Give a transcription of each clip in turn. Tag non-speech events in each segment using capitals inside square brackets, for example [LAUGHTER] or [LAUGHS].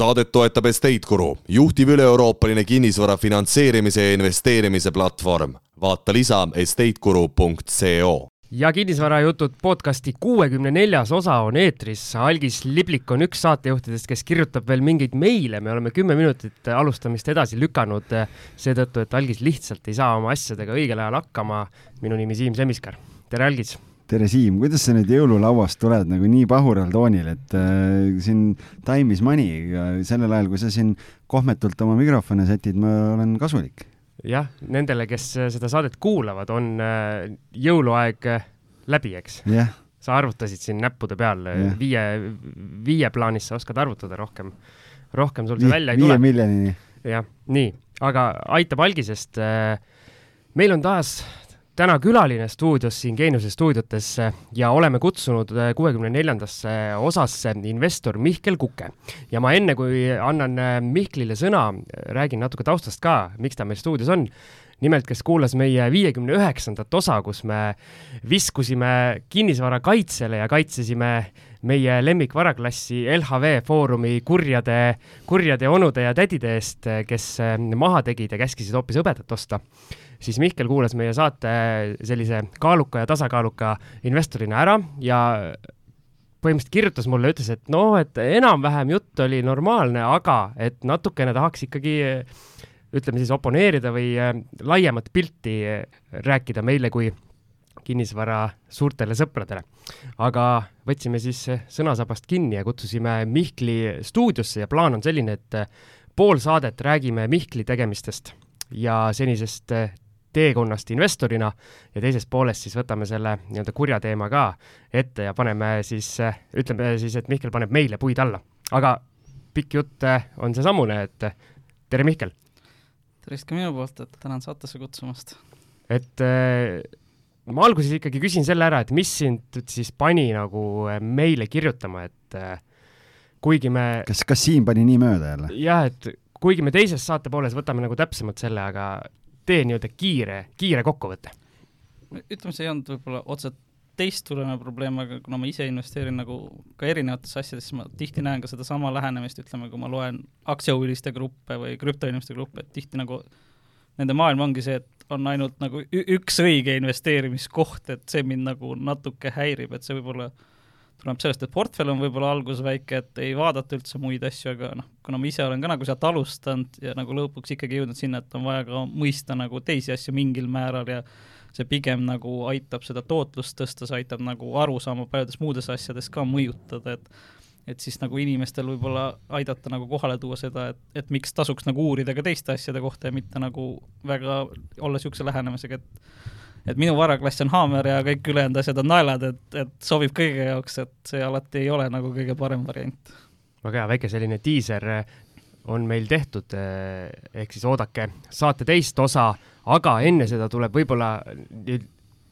saadet toetab Estate Guru, juhtiv üle-euroopaline kinnisvara finantseerimise ja investeerimise platvorm. vaata lisa estateguru.co ja kinnisvarajutud podcasti kuuekümne neljas osa on eetris. Algis Liblik on üks saatejuhtidest, kes kirjutab veel mingeid meile, me oleme kümme minutit alustamist edasi lükanud seetõttu, et Algis lihtsalt ei saa oma asjadega õigel ajal hakkama. minu nimi Siim Semiskar, tere Algis tere, Siim, kuidas sa nüüd jõululauast tuled nagu nii pahural toonil, et äh, siin time is money, sellel ajal, kui sa siin kohmetult oma mikrofone sätid, ma olen kasulik. jah, nendele, kes seda saadet kuulavad, on äh, jõuluaeg äh, läbi, eks? jah. sa arvutasid siin näppude peal yeah. viie, viie plaanis sa oskad arvutada rohkem, rohkem sul see välja ei tule. viie miljonini. jah, nii, aga aitab algisest äh, meil on taas täna külaline stuudios siin Geeniuse stuudiotes ja oleme kutsunud äh, kuuekümne neljandasse osasse investor Mihkel Kuke. ja ma enne, kui annan äh, Mihklile sõna, räägin natuke taustast ka, miks ta meil stuudios on nimelt, kes kuulas meie viiekümne üheksandat osa, kus me viskusime kinnisvara kaitsele ja kaitsesime meie lemmikvaraklassi LHV Foorumi kurjade, kurjade onude ja tädide eest, kes äh, maha tegid ja käskisid hoopis hõbedat osta siis Mihkel kuulas meie saate sellise kaaluka ja tasakaaluka investorina ära ja põhimõtteliselt kirjutas mulle, ütles, et noh, et enam-vähem jutt oli normaalne, aga et natukene tahaks ikkagi ütleme siis oponeerida või äh, laiemat pilti äh, rääkida meile kui kinnisvara suurtele sõpradele. aga võtsime siis sõnasabast kinni ja kutsusime Mihkli stuudiosse ja plaan on selline, et pool saadet räägime Mihkli tegemistest ja senisest teekonnast investorina ja teisest poolest siis võtame selle nii-öelda kurja teema ka ette ja paneme siis, ütleme siis, et Mihkel paneb meile puid alla. aga pikk jutt on seesamune, et tere, Mihkel! tervist ka minu poolt, et tänan saatesse kutsumast! et ma alguses ikkagi küsin selle ära, et mis sind siis pani nagu meile kirjutama, et kuigi me kas, kas Siim pani nii mööda jälle? jah, et kuigi me teises saate pooles võtame nagu täpsemalt selle, aga tee nii-öelda kiire, kiire kokkuvõte? ütleme, see ei olnud võib-olla otseselt teist tulenev probleem, aga kuna ma ise investeerin nagu ka erinevatesse asjadesse, ma tihti näen ka sedasama lähenemist, ütleme, kui ma loen aktsiahuviliste gruppe või krüptoinimeste gruppe, et tihti nagu nende maailm ongi see, et on ainult nagu üks õige investeerimiskoht, et see mind nagu natuke häirib, et see võib-olla tuleb sellest, et portfell on võib-olla alguses väike, et ei vaadata üldse muid asju, aga noh, kuna ma ise olen ka nagu sealt alustanud ja nagu lõpuks ikkagi jõudnud sinna, et on vaja ka mõista nagu teisi asju mingil määral ja see pigem nagu aitab seda tootlust tõsta, see aitab nagu aru saama paljudes muudes asjades ka mõjutada, et et siis nagu inimestel võib-olla aidata nagu kohale tuua seda, et, et miks tasuks nagu uurida ka teiste asjade kohta ja mitte nagu väga olla niisuguse lähenemisega, et et minu varaklass on haamer ja kõik ülejäänud asjad on naelad, et, et sobib kõige jaoks, et see alati ei ole nagu kõige parem variant. väga hea, väike selline diiser eh, on meil tehtud, eh, ehk siis oodake saate teist osa, aga enne seda tuleb võib-olla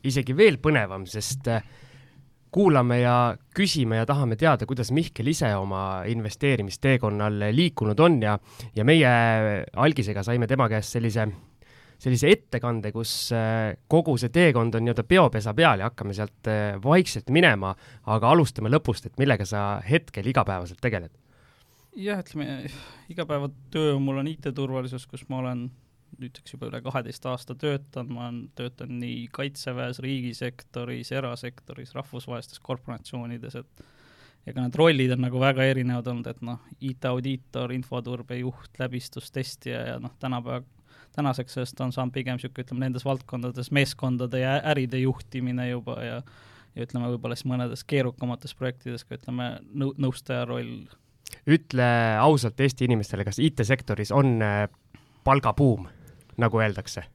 isegi veel põnevam, sest eh, kuulame ja küsime ja tahame teada, kuidas Mihkel ise oma investeerimisteekonnal liikunud on ja, ja meie algisega saime tema käest sellise sellise ettekande, kus äh, kogu see teekond on nii-öelda peopesa peal ja hakkame sealt äh, vaikselt minema, aga alustame lõpust, et millega sa hetkel igapäevaselt tegeled? jah, ütleme igapäevatöö mul on IT-turvalisus, kus ma olen nüüdseks juba üle kaheteist aasta töötanud, ma olen töötanud nii kaitseväes, riigisektoris, erasektoris, rahvusvahelistes korporatsioonides, et ega need rollid on nagu väga erinevad olnud, et noh, IT-audiitor, infoturbejuht, läbistustestija ja noh, tänapäeva tänaseks sellest on saanud pigem niisugune, ütleme, nendes valdkondades meeskondade ja äride juhtimine juba ja ja ütleme, võib-olla siis mõnedes keerukamates projektides ka ütleme, nõu-, nõustaja roll. ütle ausalt Eesti inimestele, kas IT-sektoris on äh, palgabuum, nagu öeldakse?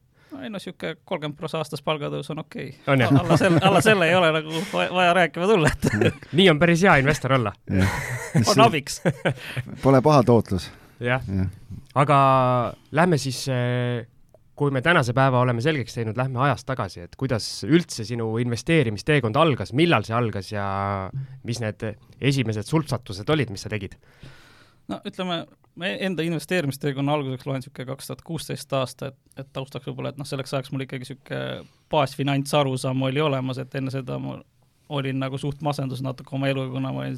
ei no niisugune kolmkümmend prossa aastas palgatõus on okei. Okay.. alla selle, alla selle ei ole nagu vaja rääkima tulla, et [LAUGHS] nii on päris hea investor olla. [LAUGHS] On abiks. Pole paha tootlus jah ja., aga lähme siis, eh, kui me tänase päeva oleme selgeks teinud, lähme ajas tagasi, et kuidas üldse sinu investeerimisteekond algas, millal see algas ja mis need esimesed sulpsatused olid, mis sa tegid? no ütleme, enda investeerimisteekonna alguseks loen niisugune kaks tuhat kuusteist aasta, et, et taustaks võib-olla, et noh, selleks ajaks mul ikkagi niisugune baasfinantsarusaam oli olemas, et enne seda ma olin nagu suht masendus natuke oma eluga, kuna ma olin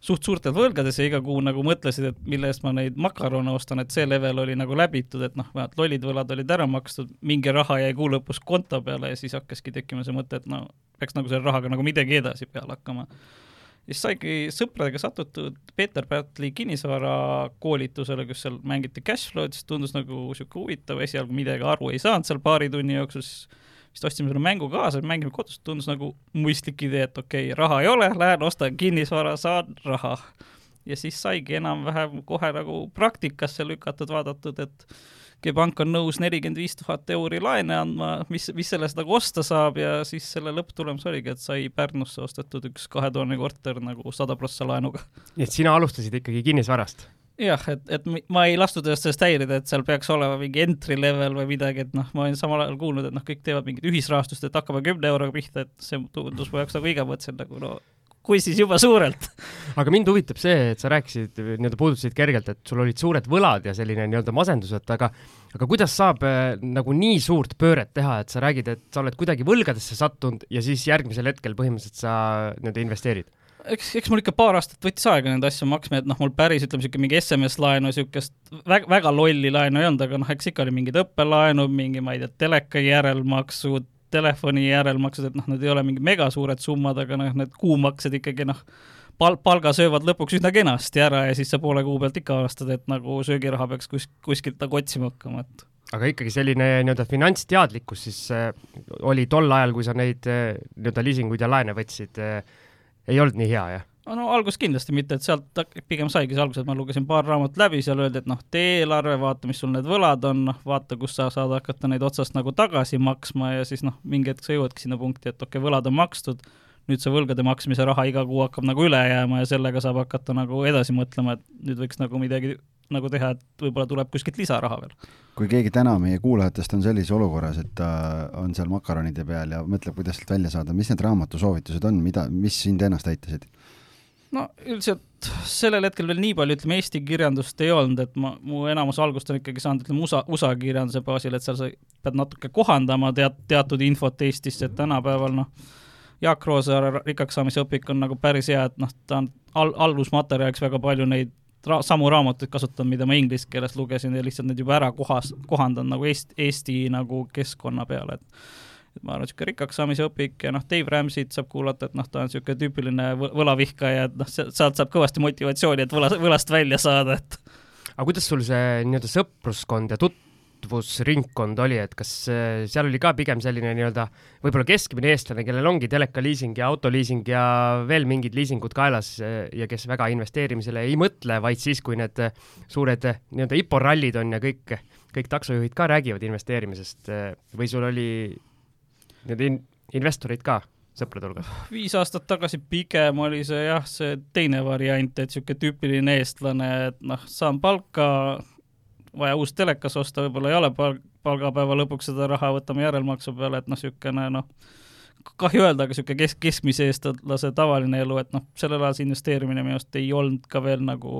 suht suurtes võlgades ja iga kuu nagu mõtlesid, et mille eest ma neid makarone ostan, et see level oli nagu läbitud, et noh, vähemalt lollid võlad olid ära makstud, mingi raha jäi kuu lõpus konto peale ja siis hakkaski tekkima see mõte, et no peaks nagu selle rahaga nagu midagi edasi peale hakkama. ja siis saigi sõpradega satutud Peeter Pärtli kinnisvarakoolitusele, kus seal mängiti cashflow'd, siis tundus nagu niisugune huvitav, esialgu midagi aru ei saanud seal paari tunni jooksul, siis vist ostsime selle mängu kaasa, mängime kodus, tundus nagu mõistlik idee, et okei okay,, raha ei ole, lähen ostan kinnisvara, saan raha. ja siis saigi enam-vähem kohe nagu praktikasse lükatud, vaadatud, et G-pank on nõus nelikümmend viis tuhat euri laene andma, mis, mis sellest nagu osta saab ja siis selle lõpptulemus oligi, et sai Pärnusse ostetud üks kahetoaline korter nagu sada prossa laenuga. nii et sina alustasid ikkagi kinnisvarast? Jah, et, et ma ei lastud ennast sellest häirida, et seal peaks olema mingi entry level või midagi, et noh, ma olen samal ajal kuulnud, et noh, kõik teevad mingit ühisrahastust, et hakkame kümne euroga pihta, et see tundus mu jaoks nagu igav, mõtlesin nagu no kui siis juba suurelt. aga mind huvitab see, et sa rääkisid, nii-öelda puudutasid kergelt, et sul olid suured võlad ja selline nii-öelda masendus, et aga aga kuidas saab äh, nagu nii suurt pööret teha, et sa räägid, et sa oled kuidagi võlgadesse sattunud ja siis järgmisel hetkel põhimõtteliselt sa nii-öelda investeerid? Eks, eks mul ikka paar aastat võttis aega neid asju maksma, et noh, mul päris ütleme, niisugune mingi SMS-laenu, niisugust väga, väga lolli laenu ei olnud, aga noh, eks ikka oli mingid õppelaenud, mingi, ma ei tea, teleka järelmaksud, telefoni järelmaksud, et noh, need ei ole mingid megasuured summad, aga noh, need kuumaksed ikkagi noh, pal-, palga söövad lõpuks üsna kenasti ära ja siis sa poole kuu pealt ikka avastad, et nagu söögiraha peaks kus-, kuskilt nagu otsima hakkama, et aga ikkagi selline nii-öelda finantsteadlikkus siis äh, oli tol ajal, kui sa neid äh, nii-öelda liisinguid ja laene võtsid äh,, ei olnud nii hea, jah? no algus kindlasti mitte, et sealt pigem saigi see alguse, et ma lugesin paar raamatut läbi, seal öeldi, et noh, tee eelarve, vaata, mis sul need võlad on, noh, vaata, kus sa saad hakata neid otsast nagu tagasi maksma ja siis noh, mingi hetk sa jõuadki sinna punkti, et okei okay,, võlad on makstud, nüüd see võlgade maksmise raha iga kuu hakkab nagu üle jääma ja sellega saab hakata nagu edasi mõtlema, et nüüd võiks nagu midagi nagu teha, et võib-olla tuleb kuskilt lisaraha veel. kui keegi täna meie kuulajatest on sellises olukorras, et ta on seal makaronide peal ja mõtleb, kuidas sealt välja saada, mis need raamatusoovitused on, mida, mis sind ennast aitasid? no üldiselt sellel hetkel veel nii palju, ütleme, Eesti kirjandust ei olnud, et ma, mu enamus algust on ikkagi saanud, ütleme, USA, USA kirjanduse baasil, et seal sa pead natuke kohandama teat-, teatud infot Eestisse, et tänapäeval noh, Jaak Roosaare rikkaks saamise õpik on nagu päris hea, et noh, ta on al-, alusmaterjaliks väga palju neid ra-, samu raamatuid kasutanud, mida ma inglise keeles lugesin ja lihtsalt need juba ära kohas, kohandanud nagu Eesti, Eesti nagu keskkonna peale, et et ma arvan, niisugune rikkaks saamise õpik ja noh, Dave Ramsey't saab kuulata, et noh, ta on niisugune tüüpiline võlavihkaja, et noh, sealt saab kõvasti motivatsiooni, et võla, võlast välja saada, et aga kuidas sul see nii-öelda sõpruskond ja tut-, tutvusringkond oli, et kas äh, seal oli ka pigem selline nii-öelda võib-olla keskmine eestlane, kellel ongi telekaliising ja autoliising ja veel mingid liisingud kaelas äh, ja kes väga investeerimisele ei mõtle, vaid siis, kui need äh, suured nii-öelda IPO rallid on ja kõik, kõik taksojuhid ka räägivad investeerimisest või sul oli need in-, investorid ka sõprade hulgas? viis aastat tagasi pigem oli see jah, see teine variant, et niisugune tüüpiline eestlane, et noh, saan palka, vaja uus telekas osta, võib-olla ei ole palk, palgapäeva lõpuks seda raha, võtame järelmaksu peale, et noh, niisugune noh, kahju öelda, aga niisugune kesk, keskmise eestlase tavaline elu, et noh, sellel ajal see investeerimine minu arust ei olnud ka veel nagu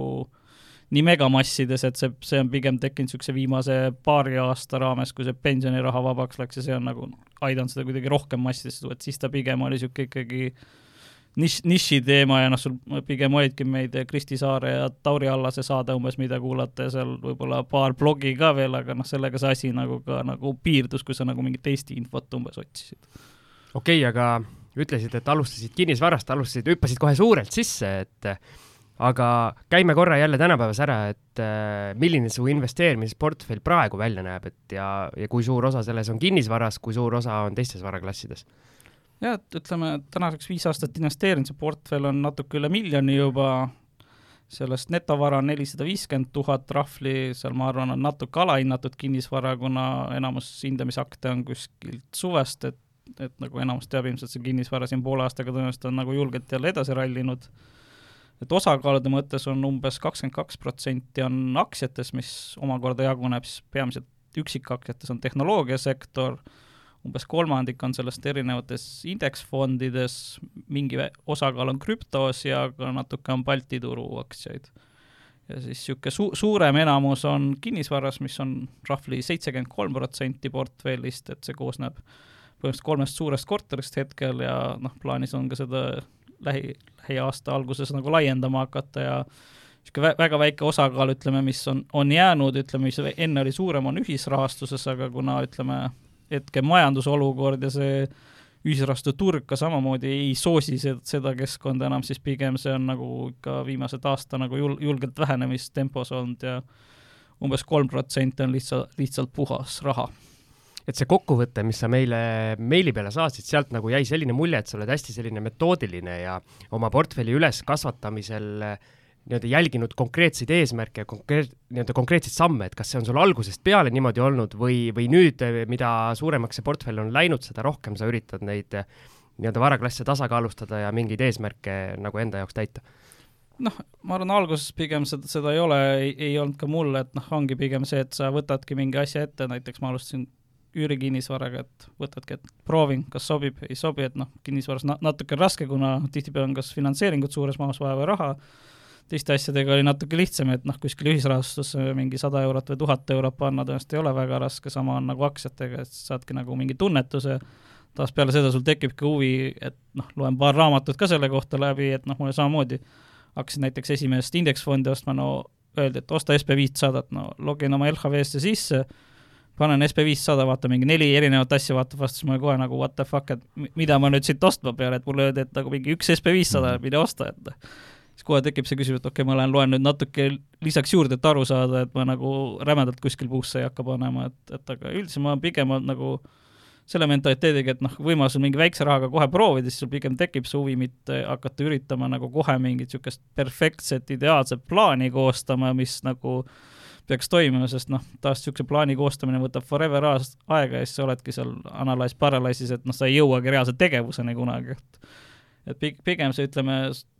nii megamassides, et see, see on pigem tekkinud niisuguse viimase paari aasta raames, kui see pensioniraha vabaks läks ja see on nagu aidanud seda kuidagi rohkem massidesse tuua, et siis ta pigem oli niisugune ikkagi niš-, nišiteema ja noh, sul pigem olidki meid Kristi Saare ja Tauri Allase saade umbes, mida kuulata ja seal võib-olla paar blogi ka veel, aga noh, sellega see asi nagu ka nagu piirdus, kui sa nagu mingit Eesti infot umbes otsisid. okei okay,, aga ütlesid, et alustasid kinnisvarast, alustasid, hüppasid kohe suurelt sisse, et aga käime korra jälle tänapäevas ära, et äh, milline su investeerimisportfell praegu välja näeb, et ja, ja kui suur osa selles on kinnisvaras, kui suur osa on teistes varaklassides jah, et ütleme, tänaseks viis aastat investeerinud, see portfell on natuke üle miljoni juba, sellest netovara on nelisada viiskümmend tuhat rahvli, seal ma arvan, on natuke alahinnatud kinnisvara, kuna enamus hindamisakte on kuskilt suvest, et, et nagu enamus teab ilmselt see kinnisvara siin poole aastaga tõenäoliselt on nagu julgelt jälle edasi rallinud. et osakaalude mõttes on umbes kakskümmend kaks protsenti on aktsiates, mis omakorda jaguneb siis peamiselt üksikaktsiates on tehnoloogiasektor umbes kolmandik on sellest erinevates indeksfondides, mingi osakaal on krüptos ja ka natuke on Balti turu aktsiaid. ja siis niisugune su-, suurem enamus on kinnisvaras, mis on roughly seitsekümmend kolm protsenti portfellist, et see koosneb põhimõtteliselt kolmest suurest korterist hetkel ja noh, plaanis on ka seda lähi, lähiaasta alguses nagu laiendama hakata ja niisugune väga väike osakaal, ütleme, mis on, on jäänud, ütleme, mis enne oli suurem, on ühisrahastuses, aga kuna ütleme, hetke majandusolukord ja see ühisrahastu turg ka samamoodi ei soosi seda keskkonda enam, siis pigem see on nagu ikka viimased aasta nagu jul-, julgelt vähenemistempos olnud ja umbes kolm protsenti on lihtsalt, lihtsalt puhas raha. Et see kokkuvõte, mis sa meile meili peale saatsid, sealt nagu jäi selline mulje, et sa oled hästi selline metoodiline ja oma portfelli üleskasvatamisel nii-öelda jälginud konkreetseid eesmärke ja konkreet-, nii-öelda konkreetseid samme, et kas see on sul algusest peale niimoodi olnud või, või nüüd, mida suuremaks see portfell on läinud, seda rohkem sa üritad neid nii-öelda varaklasse tasakaalustada ja mingeid eesmärke nagu enda jaoks täita? noh, ma arvan, alguses pigem seda, seda ei ole, ei olnud ka mul, et noh, ongi pigem see, et sa võtadki mingi asja ette, näiteks ma alustasin üürikinnisvaraga, et võtadki, et proovin, kas sobib, ei sobi, et noh, kinnisvaras na-, natuke raske, kuna tihtipeale on kas finantseeringut suures mahus vaja või raha, teiste asjadega oli natuke lihtsam, et noh, kuskil ühisrahastusse mingi sada eurot või tuhat eurot panna tõenäoliselt ei ole väga raske, sama on nagu aktsiatega, et saadki nagu mingi tunnetuse, taas peale seda sul tekibki huvi, et noh, loen paar raamatut ka selle kohta läbi, et noh, mulle samamoodi hakkasin näiteks esimest indeksfondi ostma, no öeldi, et osta SB viitsadat, no login oma LHV-sse sisse, panen SB viissada, vaatan mingi neli erinevat asja, vaatab vastu, siis ma kohe nagu what the fuck, et mida ma nüüd siit ostma pean, et mulle öeldi, et nagu mingi üks SB viissada, mhm. mine osta, et siis kohe tekib see küsimus, et okei okay,, ma lähen loen nüüd natuke lisaks juurde, et aru saada, et ma nagu rämedalt kuskil puusse ei hakka panema, et, et aga üldiselt ma pigem nagu selle mentaliteediga, et noh, võimalus on mingi väikse rahaga kohe proovida, siis sul pigem tekib see huvi mitte hakata üritama nagu kohe mingit niisugust perfektset ideaalset plaani koostama, mis nagu peaks toimuma, sest noh, taas niisuguse plaani koostamine võtab forever aega ja siis sa oledki seal analyze paralysis'is, et noh, sa ei jõuagi reaalse tegevuseni kunagi, et et pigem see, ütleme,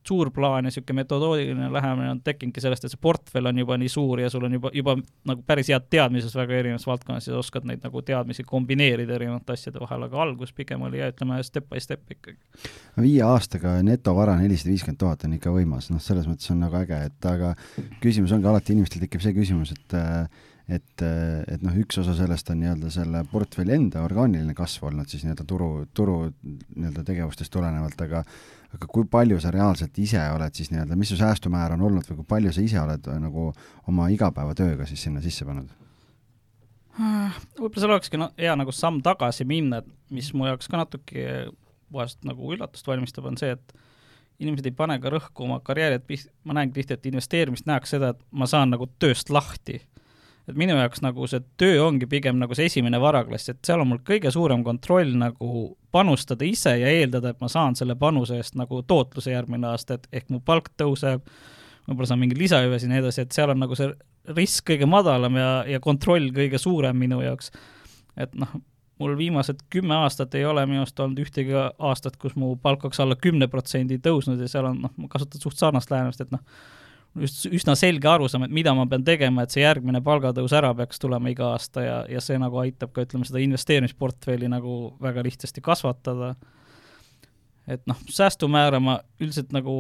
suur plaan ja niisugune metodoodiline lähenemine on tekkinudki sellest, et see portfell on juba nii suur ja sul on juba, juba nagu päris head teadmised väga erinevas valdkonnas ja oskad neid nagu teadmisi kombineerida erinevate asjade vahel, aga algus pigem oli jah, ütleme step by step ikkagi. viie aastaga netovara nelisada viiskümmend tuhat on ikka võimas, noh, selles mõttes on nagu äge, et aga küsimus ongi alati, inimestel tekib see küsimus, et et, et noh, üks osa sellest on nii-öelda selle portfelli enda orgaaniline kasv olnud siis nii-öelda turu, turu nii-öelda tegevustest tulenevalt, aga aga kui palju sa reaalselt ise oled siis nii-öelda, mis su säästumäär on olnud või kui palju sa ise oled äh, nagu oma igapäevatööga siis sinna sisse pannud? võib-olla seal olekski no, hea nagu samm tagasi minna, et mis mu jaoks ka natuke vahest nagu üllatust valmistab, on see, et inimesed ei pane ka rõhku oma karjääri, et ma näen tihti, et investeerimist nähakse seda, et ma saan nagu tööst lahti et minu jaoks nagu see töö ongi pigem nagu see esimene varaklass, et seal on mul kõige suurem kontroll nagu panustada ise ja eeldada, et ma saan selle panuse eest nagu tootluse järgmine aasta, et ehk mu palk tõuseb, võib-olla saan mingeid lisahüvesid ja nii edasi, et seal on nagu see risk kõige madalam ja, ja kontroll kõige suurem minu jaoks. et noh, mul viimased kümme aastat ei ole minu arust olnud ühtegi aastat, kus mu palk oleks alla kümne protsendi tõusnud ja seal on noh, ma kasutan suht sarnast lähenemist, et noh, just üsna selge arusaam, et mida ma pean tegema, et see järgmine palgatõus ära peaks tulema iga aasta ja, ja see nagu aitab ka, ütleme, seda investeerimisportfelli nagu väga lihtsasti kasvatada. et noh, säästumäära ma üldiselt nagu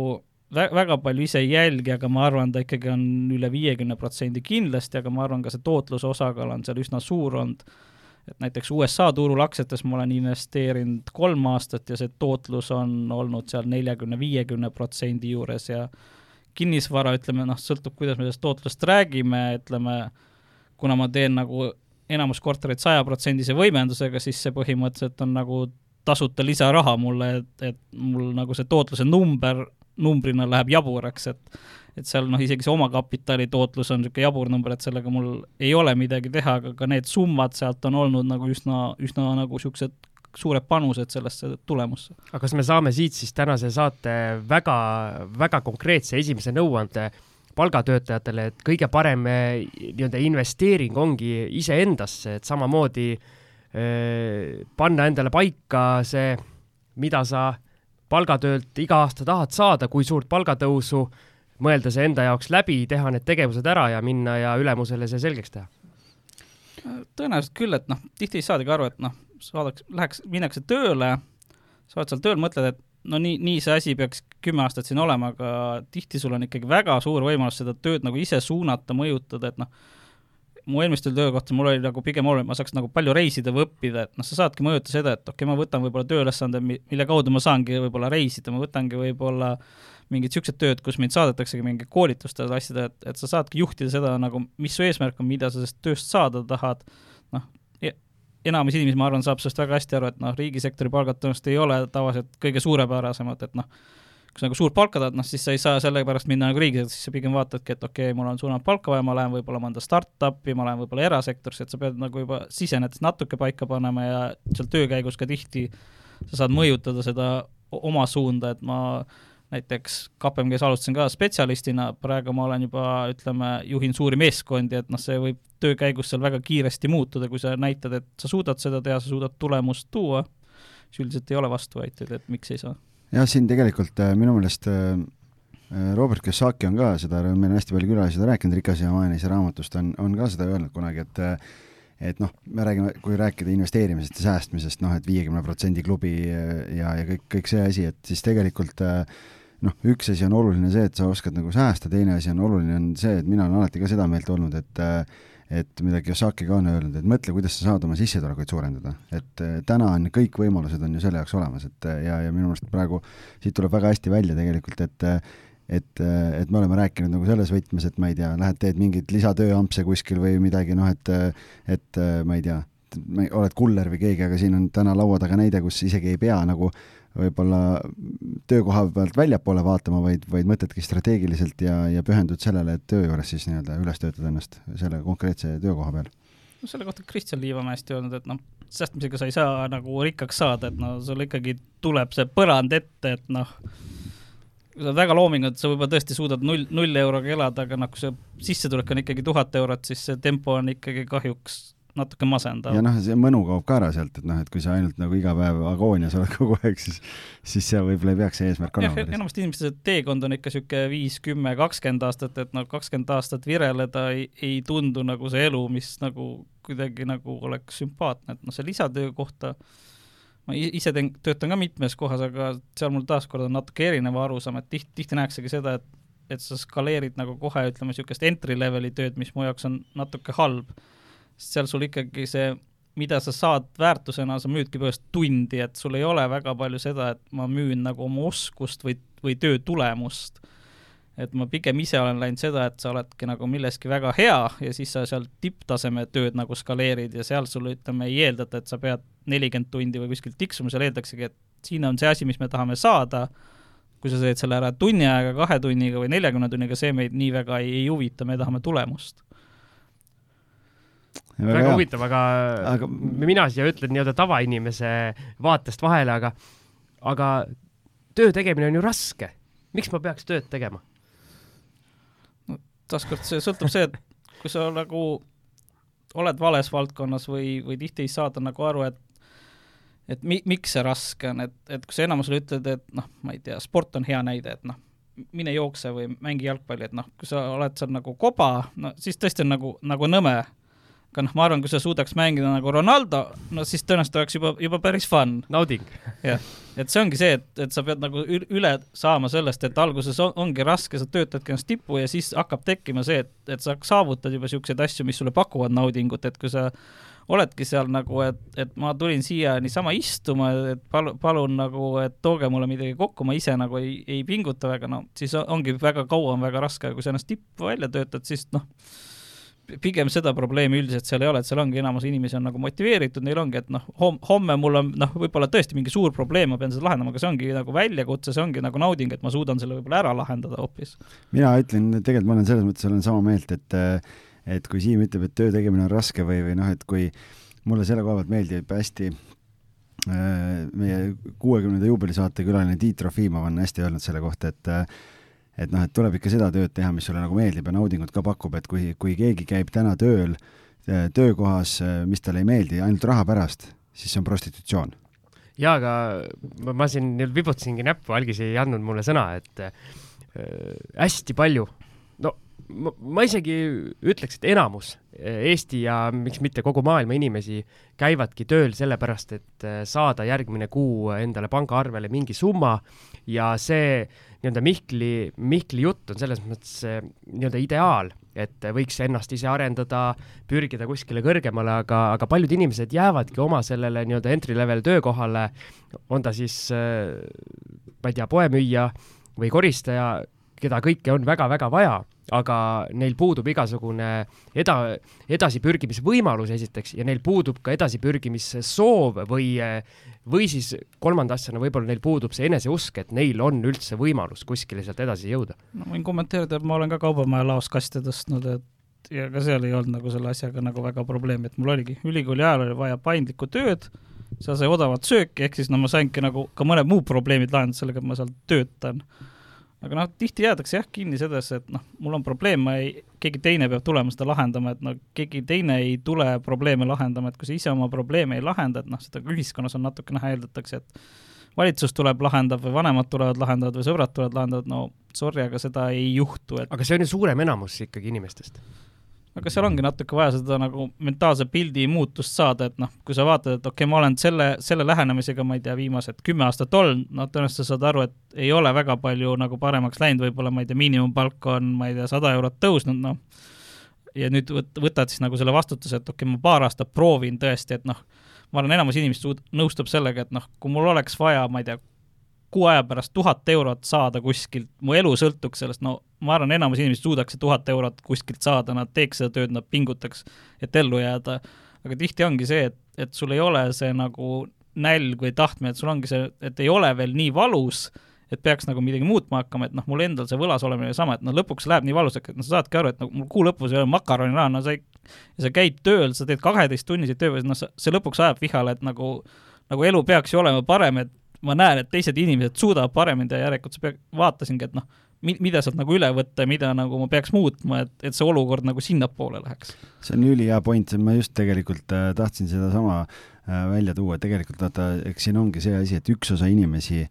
vä väga palju ise ei jälgi, aga ma arvan, ta ikkagi on üle viiekümne protsendi kindlasti, aga ma arvan, ka see tootluse osakaal on seal üsna suur olnud, et näiteks USA turul aktsiates ma olen investeerinud kolm aastat ja see tootlus on olnud seal neljakümne, viiekümne protsendi juures ja kinnisvara, ütleme noh, sõltub, kuidas me sellest tootlusest räägime, ütleme, kuna ma teen nagu enamus kortereid sajaprotsendise võimendusega, siis see põhimõtteliselt on nagu tasuta lisaraha mulle, et, et mul nagu see tootluse number, numbrina läheb jaburaks, et et seal noh, isegi see omakapitali tootlus on niisugune jabur number, et sellega mul ei ole midagi teha, aga ka need summad sealt on olnud nagu üsna, üsna nagu niisugused suured panused sellesse tulemusse. aga kas me saame siit siis tänase saate väga, väga konkreetse esimese nõuande palgatöötajatele, et kõige parem eh, nii-öelda investeering ongi iseendasse, et samamoodi äh, panna endale paika see, mida sa palgatöölt iga aasta tahad saada, kui suurt palgatõusu, mõelda see enda jaoks läbi, teha need tegevused ära ja minna ja ülemusele see selgeks teha? tõenäoliselt küll, et noh, tihti ei saadagi aru, et noh, saadaks, läheks, minnakse tööle, sa oled seal tööl, mõtled, et no nii, nii see asi peaks kümme aastat siin olema, aga tihti sul on ikkagi väga suur võimalus seda tööd nagu ise suunata, mõjutada, et noh, mu eelmistel töökohtadel mul oli nagu pigem oluline, ma saaks nagu palju reisida või õppida, et noh, sa saadki mõjuta seda, et okei okay,, ma võtan võib-olla tööülesande, mille kaudu ma saangi võib-olla reisida, ma võtangi võib-olla mingid niisugused tööd, kus mind saadetaksegi mingi koolitustele, asjadele, et, et sa saadki juhtida seda nagu, mis su eesmärk on, mida sa sellest tööst saada tahad, noh, enamus inimesi, ma arvan, saab sellest väga hästi aru, et noh, riigisektori palgad tõenäoliselt ei ole tavaliselt kõige suurepärasemad, et noh, kui sa nagu suurt palka tahad, noh siis sa ei saa sellepärast minna nagu riigisektorisse, siis sa pigem vaatadki, et okei okay,, mul on suuremat palka vaja, ma lähen võib-olla mõnda startup'i, ma lähen võib-olla erasektorisse, et sa pead nagu juba sisenedes natuke paika panema ja seal töö käigus ka tihti sa saad mõjutada seda oma suunda, et ma näiteks KPMG-s alustasin ka spetsialistina, praegu ma olen juba, ütleme, juhin suuri meeskondi, et noh, see võib töö käigus seal väga kiiresti muutuda, kui sa näitad, et sa suudad seda teha, sa suudad tulemust tuua, siis üldiselt ei ole vastuväiteid, et miks ei saa. Jah, siin tegelikult äh, minu meelest äh, äh, Robert Kiyosaki on ka seda, meil on hästi palju külalisi seda rääkinud, Rikas ja vaenlase raamatust on, on ka seda öelnud kunagi, et et noh, me räägime, kui rääkida investeerimisest ja säästmisest, noh, et viiekümne protsendi klubi ja, ja kõik, kõik see asi, et siis tegelikult noh, üks asi on oluline see, et sa oskad nagu säästa, teine asi on oluline, on see, et mina olen alati ka seda meelt olnud, et et mida Kiyosaki ka on öelnud, et mõtle, kuidas sa saad oma sissetulekuid suurendada. et äh, täna on kõik võimalused on ju selle jaoks olemas, et äh, ja, ja minu meelest praegu siit tuleb väga hästi välja tegelikult, et et, et me oleme rääkinud nagu selles võtmes, et ma ei tea, lähed teed mingeid lisatööampse kuskil või midagi, noh et et ma ei tea, oled kuller või keegi, aga siin on täna laua taga näide, kus isegi ei pea nagu võib-olla töökoha pealt väljapoole vaatama, vaid, vaid mõtledki strateegiliselt ja, ja pühendud sellele, et töö juures siis nii-öelda üles töötada ennast selle konkreetse töökoha peal. no selle kohta Kristjan Liivamäe hästi öelnud, et noh, säästmisega sa ei saa nagu rikkaks saada, et no sul ikkagi tuleb see põrand ette, et noh, kui sa oled väga loominguline, et sa võib-olla tõesti suudad null, null euroga elada, aga noh, kui see sissetulek on ikkagi tuhat eurot, siis see tempo on ikkagi kahjuks natuke masendav. ja noh, see mõnu kaob ka ära sealt, et noh, et kui sa ainult nagu iga päev agoonias oled kogu aeg, siis siis see võib-olla ei peaks see eesmärk olema. enamasti inimeste teekond on ikka niisugune viis, kümme, kakskümmend aastat, et noh, kakskümmend aastat vireleda ei, ei tundu nagu see elu, mis nagu kuidagi nagu oleks sümpaatne, et noh, see lisatöö kohta ma ise teen, töötan ka mitmes kohas, aga seal mul taaskord on natuke erineva arusaam, et tihti, tihti nähaksegi seda, et et sa skaleerid nagu kohe, ütleme, niisugust entry level'i tööd, mis mu jaoks on natuke halb sest seal sul ikkagi see, mida sa saad väärtusena, sa müüdki põhimõtteliselt tundi, et sul ei ole väga palju seda, et ma müün nagu oma oskust või, või töö tulemust. et ma pigem ise olen läinud seda, et sa oledki nagu milleski väga hea ja siis sa seal tipptaseme tööd nagu skaleerid ja seal sul ütleme, ei eeldata, et sa pead nelikümmend tundi või kuskilt tiksuma, seal eeldaksegi, et siin on see asi, mis me tahame saada, kui sa teed selle ära tunni ajaga, kahe tunniga või neljakümne tunniga, see meid nii väga ei, ei huvita, me tahame tulemust väga, väga huvitav, aga, aga mina siia ütlen nii-öelda tavainimese vaatest vahele, aga, aga töö tegemine on ju raske. miks ma peaks tööd tegema? no taaskord see sõltub see, et kui sa nagu oled vales valdkonnas või, või tihti ei saada nagu aru, et et mi-, miks see raske on, et, et kui sa enamusele ütled, et noh, ma ei tea, sport on hea näide, et noh, mine jookse või mängi jalgpalli, et noh, kui sa oled seal nagu koba, no siis tõesti on nagu, nagu nõme aga noh, ma arvan, kui sa suudaks mängida nagu Ronaldo, no siis tõenäoliselt oleks juba, juba päris fun. nauding. jah, et see ongi see, et, et sa pead nagu üle saama sellest, et alguses on, ongi raske, sa töötadki ennast tippu ja siis hakkab tekkima see, et, et sa saavutad juba niisuguseid asju, mis sulle pakuvad naudingut, et kui sa oledki seal nagu, et, et ma tulin siia niisama istuma, et palu-, palun nagu, et tooge mulle midagi kokku, ma ise nagu ei, ei pinguta väga, no siis ongi väga kaua on väga raske, kui sa ennast tippu välja töötad, siis noh, pigem seda probleemi üldiselt seal ei ole, et seal ongi enamus inimesi on nagu motiveeritud, neil ongi, et noh, hom-, homme mul on noh, võib-olla tõesti mingi suur probleem, ma pean seda lahendama, aga see ongi nagu väljakutse, see ongi nagu nauding, et ma suudan selle võib-olla ära lahendada hoopis. mina ütlen, tegelikult ma olen selles mõttes, olen sama meelt, et et kui Siim ütleb, et töö tegemine on raske või, või noh, et kui mulle selle koha pealt meeldib hästi äh, meie kuuekümnenda juubelisaate külaline Tiit Trofimov on hästi öelnud selle kohta, et et noh, et tuleb ikka seda tööd teha, mis sulle nagu meeldib ja naudingut ka pakub, et kui, kui keegi käib täna tööl, äh, töökohas, äh, mis talle ei meeldi, ainult raha pärast, siis see on prostitutsioon. jaa, aga ma, ma siin vibutasingi näppu, algis ei andnud mulle sõna, et äh, hästi palju, ma, isegi ütleks, et enamus Eesti ja miks mitte kogu maailma inimesi käivadki tööl sellepärast, et äh, saada järgmine kuu endale pangaarvele mingi summa ja see nii-öelda Mihkli, Mihkli jutt on selles mõttes äh, nii-öelda ideaal, et võiks ennast ise arendada, pürgida kuskile kõrgemale, aga, aga paljud inimesed jäävadki oma sellele nii-öelda entry level töökohale, on ta siis, ma ei tea, poemüüja või koristaja, keda kõike on väga-väga vaja aga neil puudub igasugune eda-, edasipürgimise võimalus esiteks ja neil puudub ka edasipürgimise soov või, või siis kolmanda asjana võib-olla neil puudub see eneseusk, et neil on üldse võimalus kuskile sealt edasi jõuda. no võin kommenteerida, et ma olen ka Kaubamaja laos kaste tõstnud, et ja ka seal ei olnud nagu selle asjaga nagu väga probleemi, et mul oligi ülikooli ajal oli vaja paindlikku tööd, seal sai odavat sööki, ehk siis no ma saingi nagu ka mõned muud probleemid lahendada sellega, et ma seal töötan aga noh, tihti jäädakse jah kinni sellesse, et noh, mul on probleem, ma ei, keegi teine peab tulema seda lahendama, et no keegi teine ei tule probleeme lahendama, et kui sa ise oma probleeme ei lahenda, et noh, seda ka ühiskonnas on natuke näha, eeldatakse, et valitsus tuleb, lahendab või vanemad tulevad, lahendavad või sõbrad tulevad, lahendavad, no sorry, aga seda ei juhtu, et aga see on ju suurem enamus ikkagi inimestest aga seal ongi natuke vaja seda nagu mentaalse pildi muutust saada, et noh, kui sa vaatad, et okei okay,, ma olen selle, selle lähenemisega, ma ei tea, viimased kümme aastat olnud, no tõenäoliselt sa saad aru, et ei ole väga palju nagu paremaks läinud, võib-olla ma ei tea, miinimumpalk on, ma ei tea, sada eurot tõusnud, noh, ja nüüd võt-, võtad siis nagu selle vastutuse, et okei okay,, ma paar aastat proovin tõesti, et noh, ma arvan, enamus inimesi nõustub sellega, et noh, kui mul oleks vaja, ma ei tea, kuu aja pärast tuhat eurot saada kuskilt, mu elu sõltuks sellest, no ma arvan, enamus inimesi suudaks tuhat eurot kuskilt saada, nad teeks seda tööd, nad pingutaks, et ellu jääda, aga tihti ongi see, et, et sul ei ole see nagu nälg või tahtmine, et sul ongi see, et ei ole veel nii valus, et peaks nagu midagi muutma hakkama, et noh, mul endal see võlas olemine sama, et no lõpuks läheb nii valusaks, et no sa saadki aru, et no mul kuu lõpus ei ole makaroniraha, no sa ei, sa käid tööl, sa teed kaheteisttunniseid tööpäevi, noh, see lõpuks ajab vihale, et nagu nagu elu peaks ju olema parem, et ma näen, et teised inimesed suudavad paremini teha, järelikult sa pead, vaatasingi, et noh, mi-, mida sealt nagu üle võtta ja mida nagu ma peaks muutma, et, et see olukord nagu sinnapoole läheks. see on ülihea point, ma just tegelikult äh, tahtsin sedasama äh, välja tuua, tegelikult vaata, eks siin ongi see asi, et üks osa inimesi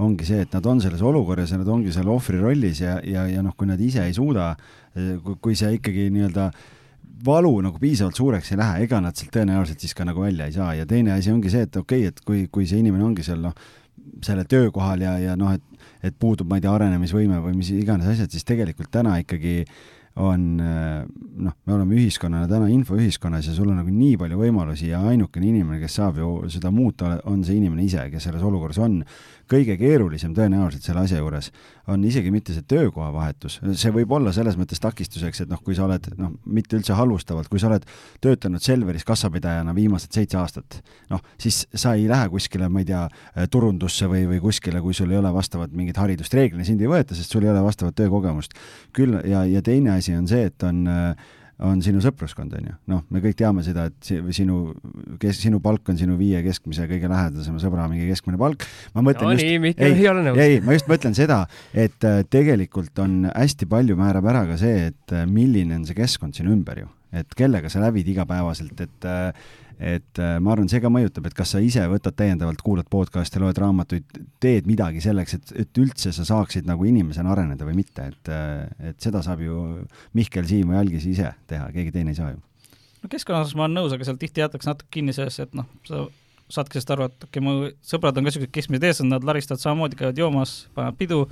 ongi see, et nad on selles olukorras ja nad ongi seal ohvri rollis ja, ja, ja noh, kui nad ise ei suuda, äh, kui see ikkagi nii-öelda valu nagu piisavalt suureks ei lähe, ega nad sealt tõenäoliselt siis ka nagu välja ei saa. Ja teine asi ongi see, et okei okay,, et kui, kui see inimene ongi seal noh, sellel töökohal ja, ja noh, et, et puudub, ma ei tea, arenemisvõime või mis iganes asjad, siis tegelikult täna ikkagi on noh, me oleme ühiskonnana täna infoühiskonnas ja sul on nagu nii palju võimalusi ja ainukene inimene, kes saab ju seda muuta, on see inimene ise, kes selles olukorras on kõige keerulisem tõenäoliselt selle asja juures on isegi mitte see töökohavahetus, see võib olla selles mõttes takistuseks, et noh, kui sa oled noh, mitte üldse halvustavalt, kui sa oled töötanud Selveris kassapidajana viimased seitse aastat, noh, siis sa ei lähe kuskile, ma ei tea, turundusse või, või kuskile, kui sul ei ole vastavat mingit haridust, reeglina sind ei võeta, sest sul ei ole vastavat töökogemust. küll, ja, ja teine asi on see, et on äh, on sinu sõpruskond, on ju. noh, me kõik teame seda, et sinu, kes, sinu palk on sinu viie keskmise kõige lähedasema sõbra mingi keskmine palk. ma mõtlen no, just, ei nõus. ei, ma just mõtlen seda, et äh, tegelikult on hästi palju määrab ära ka see, et äh, milline on see keskkond sinu ümber ju, et kellega sa lävid igapäevaselt, et äh, et äh, ma arvan, see ka mõjutab, et kas sa ise võtad täiendavalt, kuulad podcast'e, loed raamatuid, teed midagi selleks, et, et üldse sa saaksid nagu inimesena areneda või mitte, et, äh, et seda saab ju Mihkel, Siim või Algis ise teha, keegi teine ei saa ju. no keskkonna osas ma olen nõus, aga seal tihti jäetakse natuke kinni sellesse, et noh, sa saadki sellest aru, et okei okay,, mu sõbrad on ka niisugused keskmised eestlased, nad laristavad samamoodi, käivad joomas, panevad pidu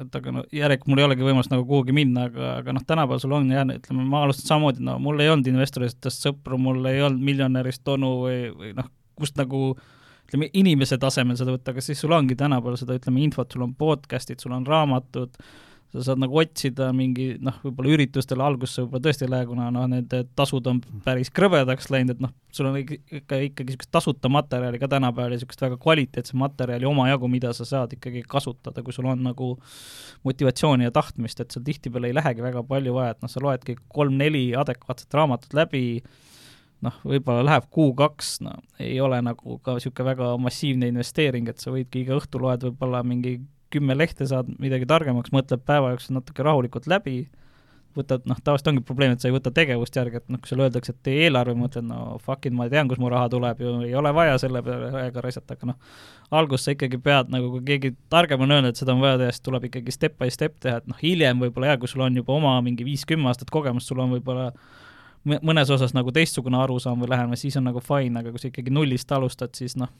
et aga no järelikult mul ei olegi võimalust nagu kuhugi minna, aga, aga noh, tänapäeval sul on jah, ütleme, ma alustasin samamoodi, no mul ei olnud investoritest sõpru, mul ei olnud miljonärist onu või, või noh, kust nagu ütleme, inimese tasemel seda võtta, aga siis sul ongi tänapäeval seda, ütleme, infot, sul on podcast'id, sul on raamatud, sa saad nagu otsida mingi noh, võib-olla üritustel alguses võib-olla tõesti ei lähe, kuna noh, need tasud on päris krõbedaks läinud, et noh, sul on ikka, ikka, ikkagi niisugust tasuta materjali ka tänapäeval ja niisugust väga kvaliteetset materjali omajagu, mida sa saad ikkagi kasutada, kui sul on nagu motivatsiooni ja tahtmist, et sul tihtipeale ei lähegi väga palju vaja, et noh, sa loedki kolm-neli adekvaatset raamatut läbi, noh, võib-olla läheb kuu-kaks, no ei ole nagu ka niisugune väga massiivne investeering, et sa võidki iga õhtu loed võib-olla mingi kümme lehte saad midagi targemaks, mõtled päeva jooksul natuke rahulikult läbi, võtad, noh, tavaliselt ongi probleem, et sa ei võta tegevust järgi, et noh, kui sulle öeldakse, et tee eelarve, mõtled, no fuck it, ma tean, kust mu raha tuleb ju, ei ole vaja selle peale aega raisata, aga noh, alguses sa ikkagi pead nagu, kui keegi targem on öelnud, et seda on vaja teha, siis tuleb ikkagi step by step teha, et noh, hiljem võib-olla jah, kui sul on juba oma mingi viis-kümme aastat kogemust, sul on võib-olla mõnes osas nagu teistsugune arusaam või lähenemine, siis on nagu fine, aga kui sa ikkagi nullist alustad, siis noh,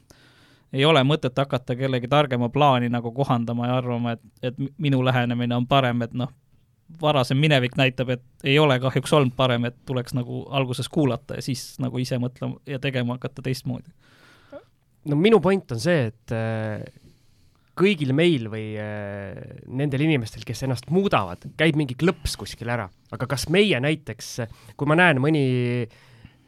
ei ole mõtet hakata kellegi targema plaani nagu kohandama ja arvama, et, et minu lähenemine on parem, et noh, varasem minevik näitab, et ei ole kahjuks olnud parem, et tuleks nagu alguses kuulata ja siis nagu ise mõtlema ja tegema hakata teistmoodi. no minu point on see, et äh, kõigil meil või äh, nendel inimestel, kes ennast muudavad, käib mingi klõps kuskil ära, aga kas meie näiteks, kui ma näen mõni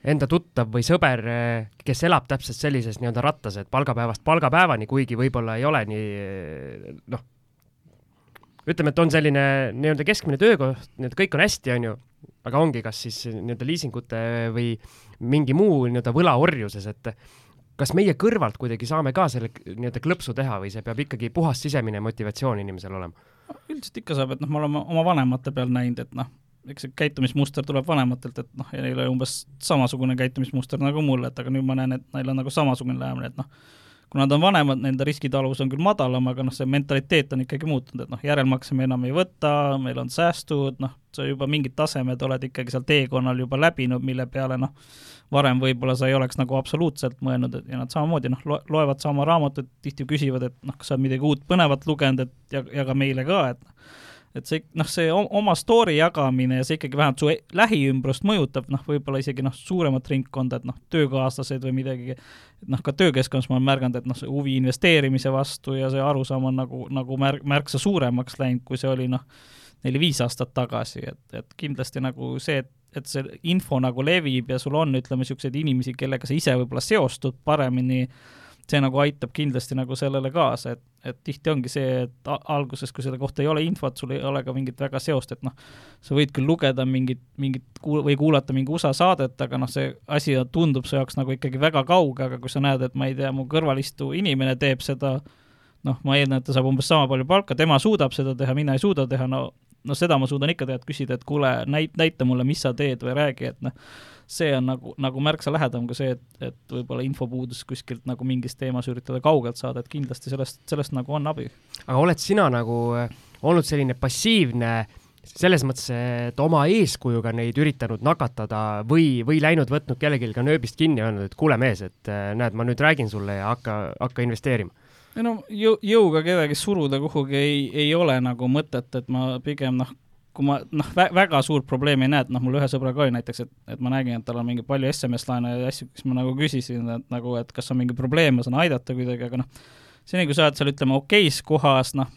enda tuttav või sõber, äh, kes elab täpselt sellises nii-öelda rattas, et palgapäevast palgapäevani, kuigi võib-olla ei ole nii noh, ütleme, et on selline nii-öelda keskmine töökoht, nii-öelda kõik on hästi, on ju, aga ongi kas siis nii-öelda liisingute või mingi muu nii-öelda võlaorjuses, et kas meie kõrvalt kuidagi saame ka selle nii-öelda klõpsu teha või see peab ikkagi puhas sisemine motivatsioon inimesel olema? üldiselt ikka saab, et noh, me oleme oma vanemate peal näinud, et noh, eks see käitumismuster tuleb vanematelt, et noh, ja neil oli umbes samasugune käitumismuster nagu mul, et aga nüüd ma näen, et neil on nagu samasugune lähenemine, et noh, kui nad on vanemad, nende riskitaluvus on küll madalam, aga noh, see mentaliteet on ikkagi muutunud, et noh, järelmakse me enam ei võta, meil on säästud, noh, sa juba mingid tasemed oled ikkagi seal teekonnal juba läbinud, mille peale noh, varem võib-olla sa ei oleks nagu absoluutselt mõelnud, et ja nad samamoodi noh, loevad sama raamatut, tihti küsivad, et noh, kas sa oled midagi uut põnevat lugenud, et jaga meile ka, et et see noh, see oma story jagamine ja see ikkagi vähemalt su e-, lähiümbrust mõjutab, noh, võib-olla isegi noh, suuremat ringkonda, et noh, töökaaslased või midagi, noh, ka töökeskkonnas ma olen märganud, et noh, see huvi investeerimise vastu ja see arusaam on nagu, nagu märk, märksa suuremaks läinud, kui see oli noh, neli-viis aastat tagasi, et, et kindlasti nagu see, et et see info nagu levib ja sul on, ütleme, niisuguseid inimesi, kellega sa ise võib-olla seostud paremini äh, see nagu aitab kindlasti nagu sellele kaasa, et, et tihti ongi see, et alguses, kui selle kohta ei ole infot, sul ei ole ka mingit väga seost, et noh, sa võid küll lugeda mingit, mingit kuul- või kuulata mingi USA saadet, aga noh, see asi tundub su jaoks nagu ikkagi väga kauge, aga kui sa näed, et ma ei tea, mu kõrval istuv inimene teeb seda, noh, ma eeldan, et ta saab umbes sama palju palka, tema suudab seda teha, mina ei suuda teha, no no seda ma suudan ikka et küsida, et kuule, näit-, näita mulle, mis sa teed või räägi, et noh, see on nagu, nagu märksa lähedam kui see, et, et võib-olla infopuudus kuskilt nagu mingis teemas üritada kaugelt saada, et kindlasti sellest, sellest nagu on abi. aga oled sina nagu äh, olnud selline passiivne selles mõttes, et oma eeskujuga neid üritanud nakatada või, või läinud, võtnud kellelgi ka nööbist kinni öelnud, et kuule mees, et äh, näed, ma nüüd räägin sulle ja hakka, hakka investeerima? Ei no jõu, jõuga kedagi suruda kuhugi ei, ei ole nagu mõtet, et ma pigem noh, kui ma noh vä, väga suurt probleemi ei näe, et noh, mul ühe sõbraga oli näiteks, et, et ma nägin, et tal on mingi palju SMS-laene ja asju, siis ma nagu küsisin, et nagu, et kas on mingi probleem, ma saan aidata kuidagi, aga noh, seni kui sa oled seal, ütleme, okeis kohas, noh,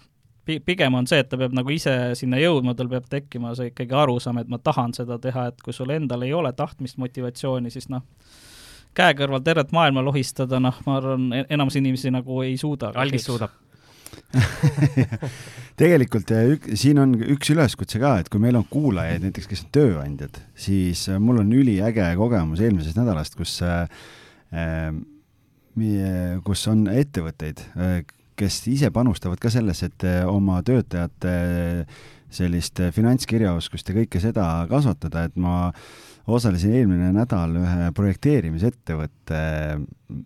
pigem on see, et ta peab nagu ise sinna jõudma, tal peab tekkima see ikkagi arusaam, et ma tahan seda teha, et kui sul endal ei ole tahtmist, motivatsiooni, siis noh, käe kõrval tervet maailma lohistada, noh, ma arvan, enamus inimesi nagu ei suuda. algis suudab [LAUGHS] tegelikult ük, siin on üks üleskutse ka, et kui meil on kuulajaid näiteks, kes on tööandjad, siis äh, mul on üliäge kogemus eelmisest nädalast, kus äh, äh kus on ettevõtteid, äh, kes ise panustavad ka sellesse, et oma töötajate sellist finantskirjaoskust ja kõike seda kasvatada, et ma osalesin eelmine nädal ühe projekteerimisettevõtte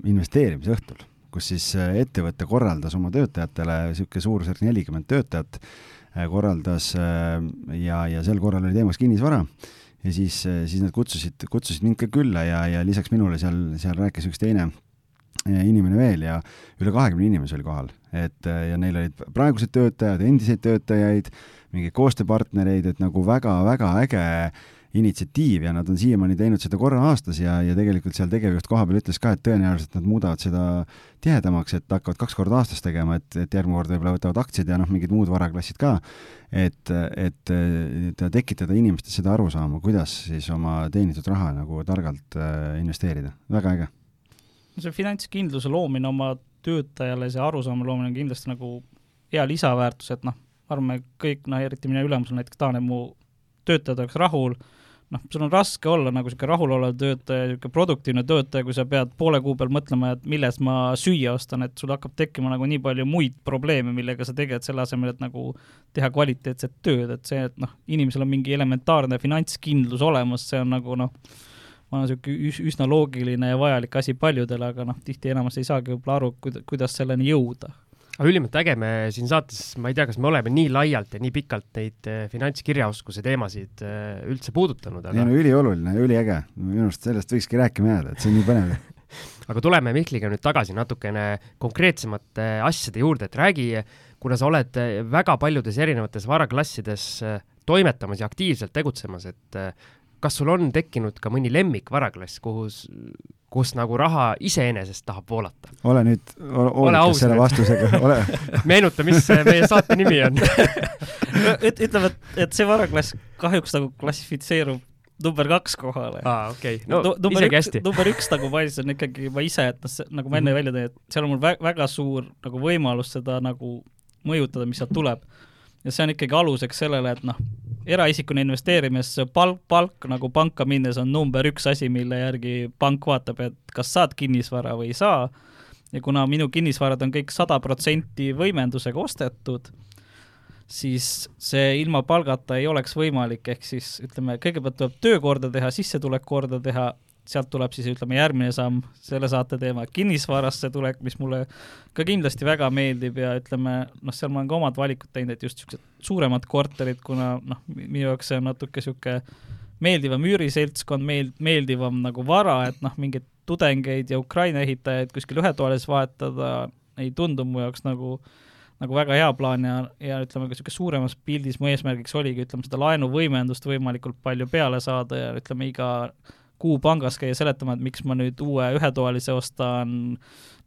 investeerimise õhtul kus siis äh, ettevõte korraldas oma töötajatele, niisugune suurusjärk nelikümmend töötajat, äh, korraldas äh, ja, ja sel korral oli teemaks kinnisvara. Ja siis, siis nad kutsusid, kutsusid mind ka külla ja, ja lisaks minule seal, seal rääkis üks teine inimene veel ja üle kahekümne inimese oli kohal, et ja neil olid praegused töötajad, endiseid töötajaid, mingeid koostööpartnereid, et nagu väga-väga äge initsiatiiv ja nad on siiamaani teinud seda korra aastas ja, ja tegelikult seal tegevjuht kohapeal ütles ka, et tõenäoliselt nad muudavad seda tihedamaks, et hakkavad kaks korda aastas tegema, et, et järgmine kord võib-olla võtavad aktsiad ja noh, mingid muud varaklassid ka, et, et, et tekitada inimestes seda arusaama, kuidas siis oma teenitud raha nagu targalt äh, investeerida, väga äge. see finantskindluse loomine oma töötajale, see arusaama loomine on kindlasti nagu hea lisaväärtus, et noh, ma arvan, me kõik, noh eriti minu ülemus on näiteks tahan, et mu töötajad oleks rahul noh, sul on raske olla nagu niisugune rahulolev töötaja, niisugune produktiivne töötaja, kui sa pead poole kuu peal mõtlema, et millest ma süüa ostan, et sul hakkab tekkima nagu nii palju muid probleeme, millega sa tegeled, selle asemel, et nagu teha kvaliteetset tööd, et see, et noh, inimesel on mingi elementaarne finantskindlus olemas, see on nagu noh, ma arvan, niisugune üsna loogiline ja vajalik asi paljudele, aga noh, tihti enamus ei saagi võib-olla aru, kuida-, kuidas selleni jõuda aga ülimalt äge, me siin saates, ma ei tea, kas me oleme nii laialt ja nii pikalt neid äh, finantskirjaoskuse teemasid äh, üldse puudutanud, aga ei no ülioluline üliäge, minu arust sellest võikski rääkima jääda, et see on nii põnev. [LAUGHS] Aga tuleme Mihkliga nüüd tagasi natukene konkreetsemate asjade juurde, et räägi, kuna sa oled väga paljudes erinevates varaklassides toimetamas ja aktiivselt tegutsemas, et kas sul on tekkinud ka mõni lemmikvaraklass, kuhu kus nagu raha iseenesest tahab voolata. ole nüüd hoolikas selle vastusega, [LAUGHS] ole meenuta, mis meie saate nimi on [LAUGHS] ütleme, et, et see varaklass kahjuks nagu klassifitseerub number kaks kohale. aa, okei okay., no no, isegi hästi. [LAUGHS] number üks nagu mainis, on ikkagi ma ise, et noh, nagu ma enne mm -hmm. välja tõin, et seal on mul väga, väga suur nagu võimalus seda nagu mõjutada, mis sealt tuleb. ja see on ikkagi aluseks sellele, et noh, eraisikuna investeerimis palk, palk nagu panka minnes on number üks asi, mille järgi pank vaatab, et kas saad kinnisvara või ei saa. ja kuna minu kinnisvarad on kõik sada protsenti võimendusega ostetud, siis see ilma palgata ei oleks võimalik, ehk siis ütleme, kõigepealt tuleb töö korda teha, sissetulek korda teha sealt tuleb siis ütleme järgmine samm, selle saate teema, kinnisvarasse tulek, mis mulle ka kindlasti väga meeldib ja ütleme, noh, seal ma olen ka omad valikud teinud, et just niisugused suuremad korterid, kuna noh, minu jaoks see on natuke niisugune meeldivam üüriseltskond, meel-, meeldivam nagu vara, et noh, mingeid tudengeid ja Ukraina ehitajaid kuskil ühetoalises vahetada ei tundu mu jaoks nagu nagu väga hea plaan ja, ja ütleme ka niisugune suuremas pildis mu eesmärgiks oligi, ütleme, seda laenuvõimendust võimalikult palju peale saada ja ütleme, iga kuu pangas käia seletamas, et miks ma nüüd uue ühetoalise ostan,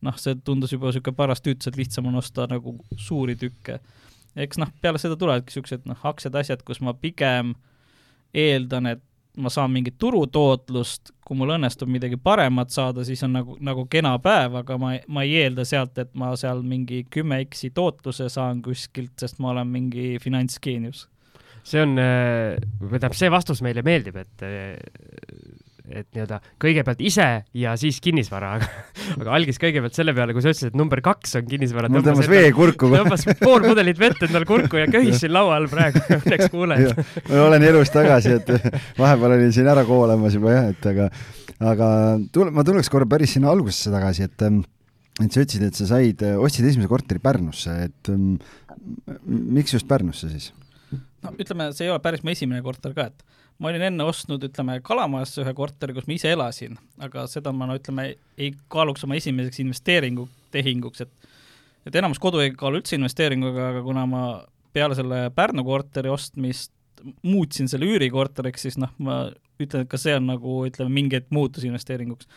noh, see tundus juba niisugune paras tüütus, et lihtsam on osta nagu suuri tükke. eks noh, peale seda tulevadki niisugused noh, aktsiad, asjad, kus ma pigem eeldan, et ma saan mingit turutootlust, kui mul õnnestub midagi paremat saada, siis on nagu, nagu kena päev, aga ma, ma ei eelda sealt, et ma seal mingi kümme X-i tootluse saan kuskilt, sest ma olen mingi finantsgeenius. see on, äh, tähendab, see vastus meile meeldib, et äh, et nii-öelda kõigepealt ise ja siis kinnisvara, aga, [LAUGHS] aga algis kõigepealt selle peale, kui sa ütlesid, et number kaks on kinnisvara. mul tõmbas vee kurku. tõmbas pool pudelit vett endale kurku ja köhis siin laua all praegu, [LAUGHS] õnneks kuuled. ma olen elus tagasi, et [LAUGHS] vahepeal olin siin ära koolamas juba jah, et aga, aga tule, ma tuleks korra päris sinna algusesse tagasi, et et sa ütlesid, et sa said, ostsid esimese korteri Pärnusse, et miks just Pärnusse siis? no ütleme, see ei ole päris mu esimene korter ka, et ma olin enne ostnud, ütleme, Kalamajas ühe korteri, kus ma ise elasin, aga seda ma no ütleme, ei kaaluks oma esimeseks investeeringutehinguks, et et enamus kodu ei kaalu üldse investeeringuga, aga kuna ma peale selle Pärnu korteri ostmist muutsin selle üürikorteriks, siis noh, ma ütlen, et ka see on nagu ütleme, mingi hetk muutus investeeringuks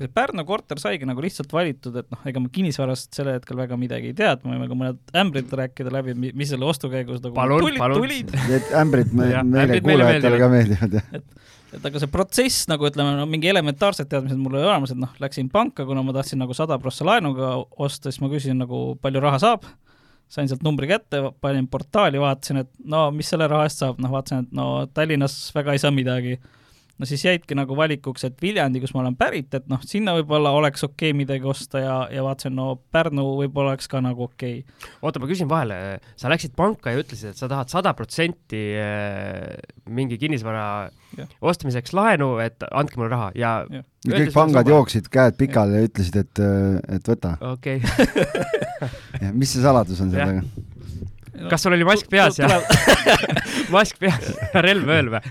see Pärnu korter saigi nagu lihtsalt valitud, et noh, ega ma kinnisvarast sel hetkel väga midagi ei tea, et me võime ka mõned ämbrid rääkida läbi, mis selle ostu käigus nagu palun, tulid, tulid. [LAUGHS] Need ämbrid me, meile kuulajatele ka meeldivad, jah. et, et aga see protsess nagu ütleme, no mingi elementaarsed teadmised mul oli olemas, et noh, läksin panka, kuna ma tahtsin nagu sada prossa laenuga osta, siis ma küsisin nagu, palju raha saab, sain sealt numbri kätte, panin portaali, vaatasin, et no mis selle raha eest saab, noh vaatasin, et no Tallinnas väga ei saa midagi no siis jäidki nagu valikuks, et Viljandi, kus ma olen pärit, et noh, sinna võib-olla oleks okei okay midagi osta ja, ja vaatasin, no Pärnu võib-olla oleks ka nagu okei okay.. oota, ma küsin vahele, sa läksid panka ja ütlesid, et sa tahad sada protsenti eh, mingi kinnisvara ja. ostmiseks laenu, et andke mulle raha ja, ja. ja kõik pangad jooksid käed pikali ja. ja ütlesid, et, et võta. okei [LAUGHS] mis see saladus on selle taga? kas sul oli mask peas ja [LAUGHS] mask peas ja relv ööl või?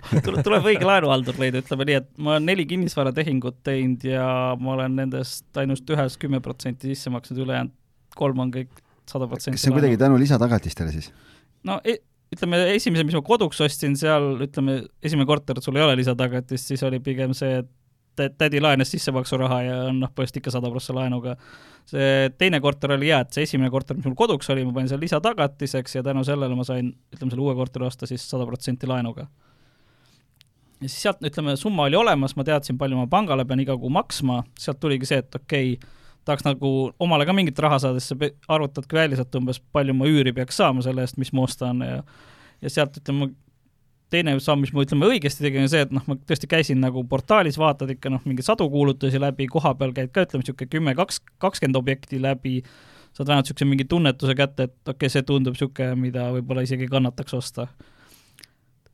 tuleb õige laenuhaldur leida, ütleme nii, et ma olen neli kinnisvaratehingut teinud ja ma olen nendest ainult ühes kümme protsenti sisse maksnud, ülejäänud kolm on kõik sada protsenti. kas see on kuidagi tänu lisatagatistele siis? no e ütleme, esimese, mis ma koduks ostsin, seal ütleme, esimene korter, sul ei ole lisatagatist, siis oli pigem see, et tädi laenas sissemaksuraha ja noh, põhimõtteliselt ikka sada prossa laenuga see teine korter oli hea, et see esimene korter, mis mul koduks oli, ma panin seal lisatagatiseks ja tänu sellele ma sain, ütleme, selle uue korteri osta siis sada protsenti laenuga. ja siis sealt, ütleme, summa oli olemas, ma teadsin, palju ma pangale pean iga kuu maksma, sealt tuligi see, et okei okay,, tahaks nagu omale ka mingit raha saada, siis sa arvutadki välja sealt umbes, palju ma üüri peaks saama selle eest, mis ma ostan ja ja sealt, ütleme, teine samm, mis ma ütleme õigesti tegin, on see, et noh, ma tõesti käisin nagu portaalis, vaatad ikka noh, mingeid sadu kuulutusi läbi, koha peal käid ka, ütleme niisugune kümme, kaks, kakskümmend objekti läbi, saad vähemalt niisuguse mingi tunnetuse kätte, et okei okay,, see tundub niisugune, mida võib-olla isegi kannataks osta.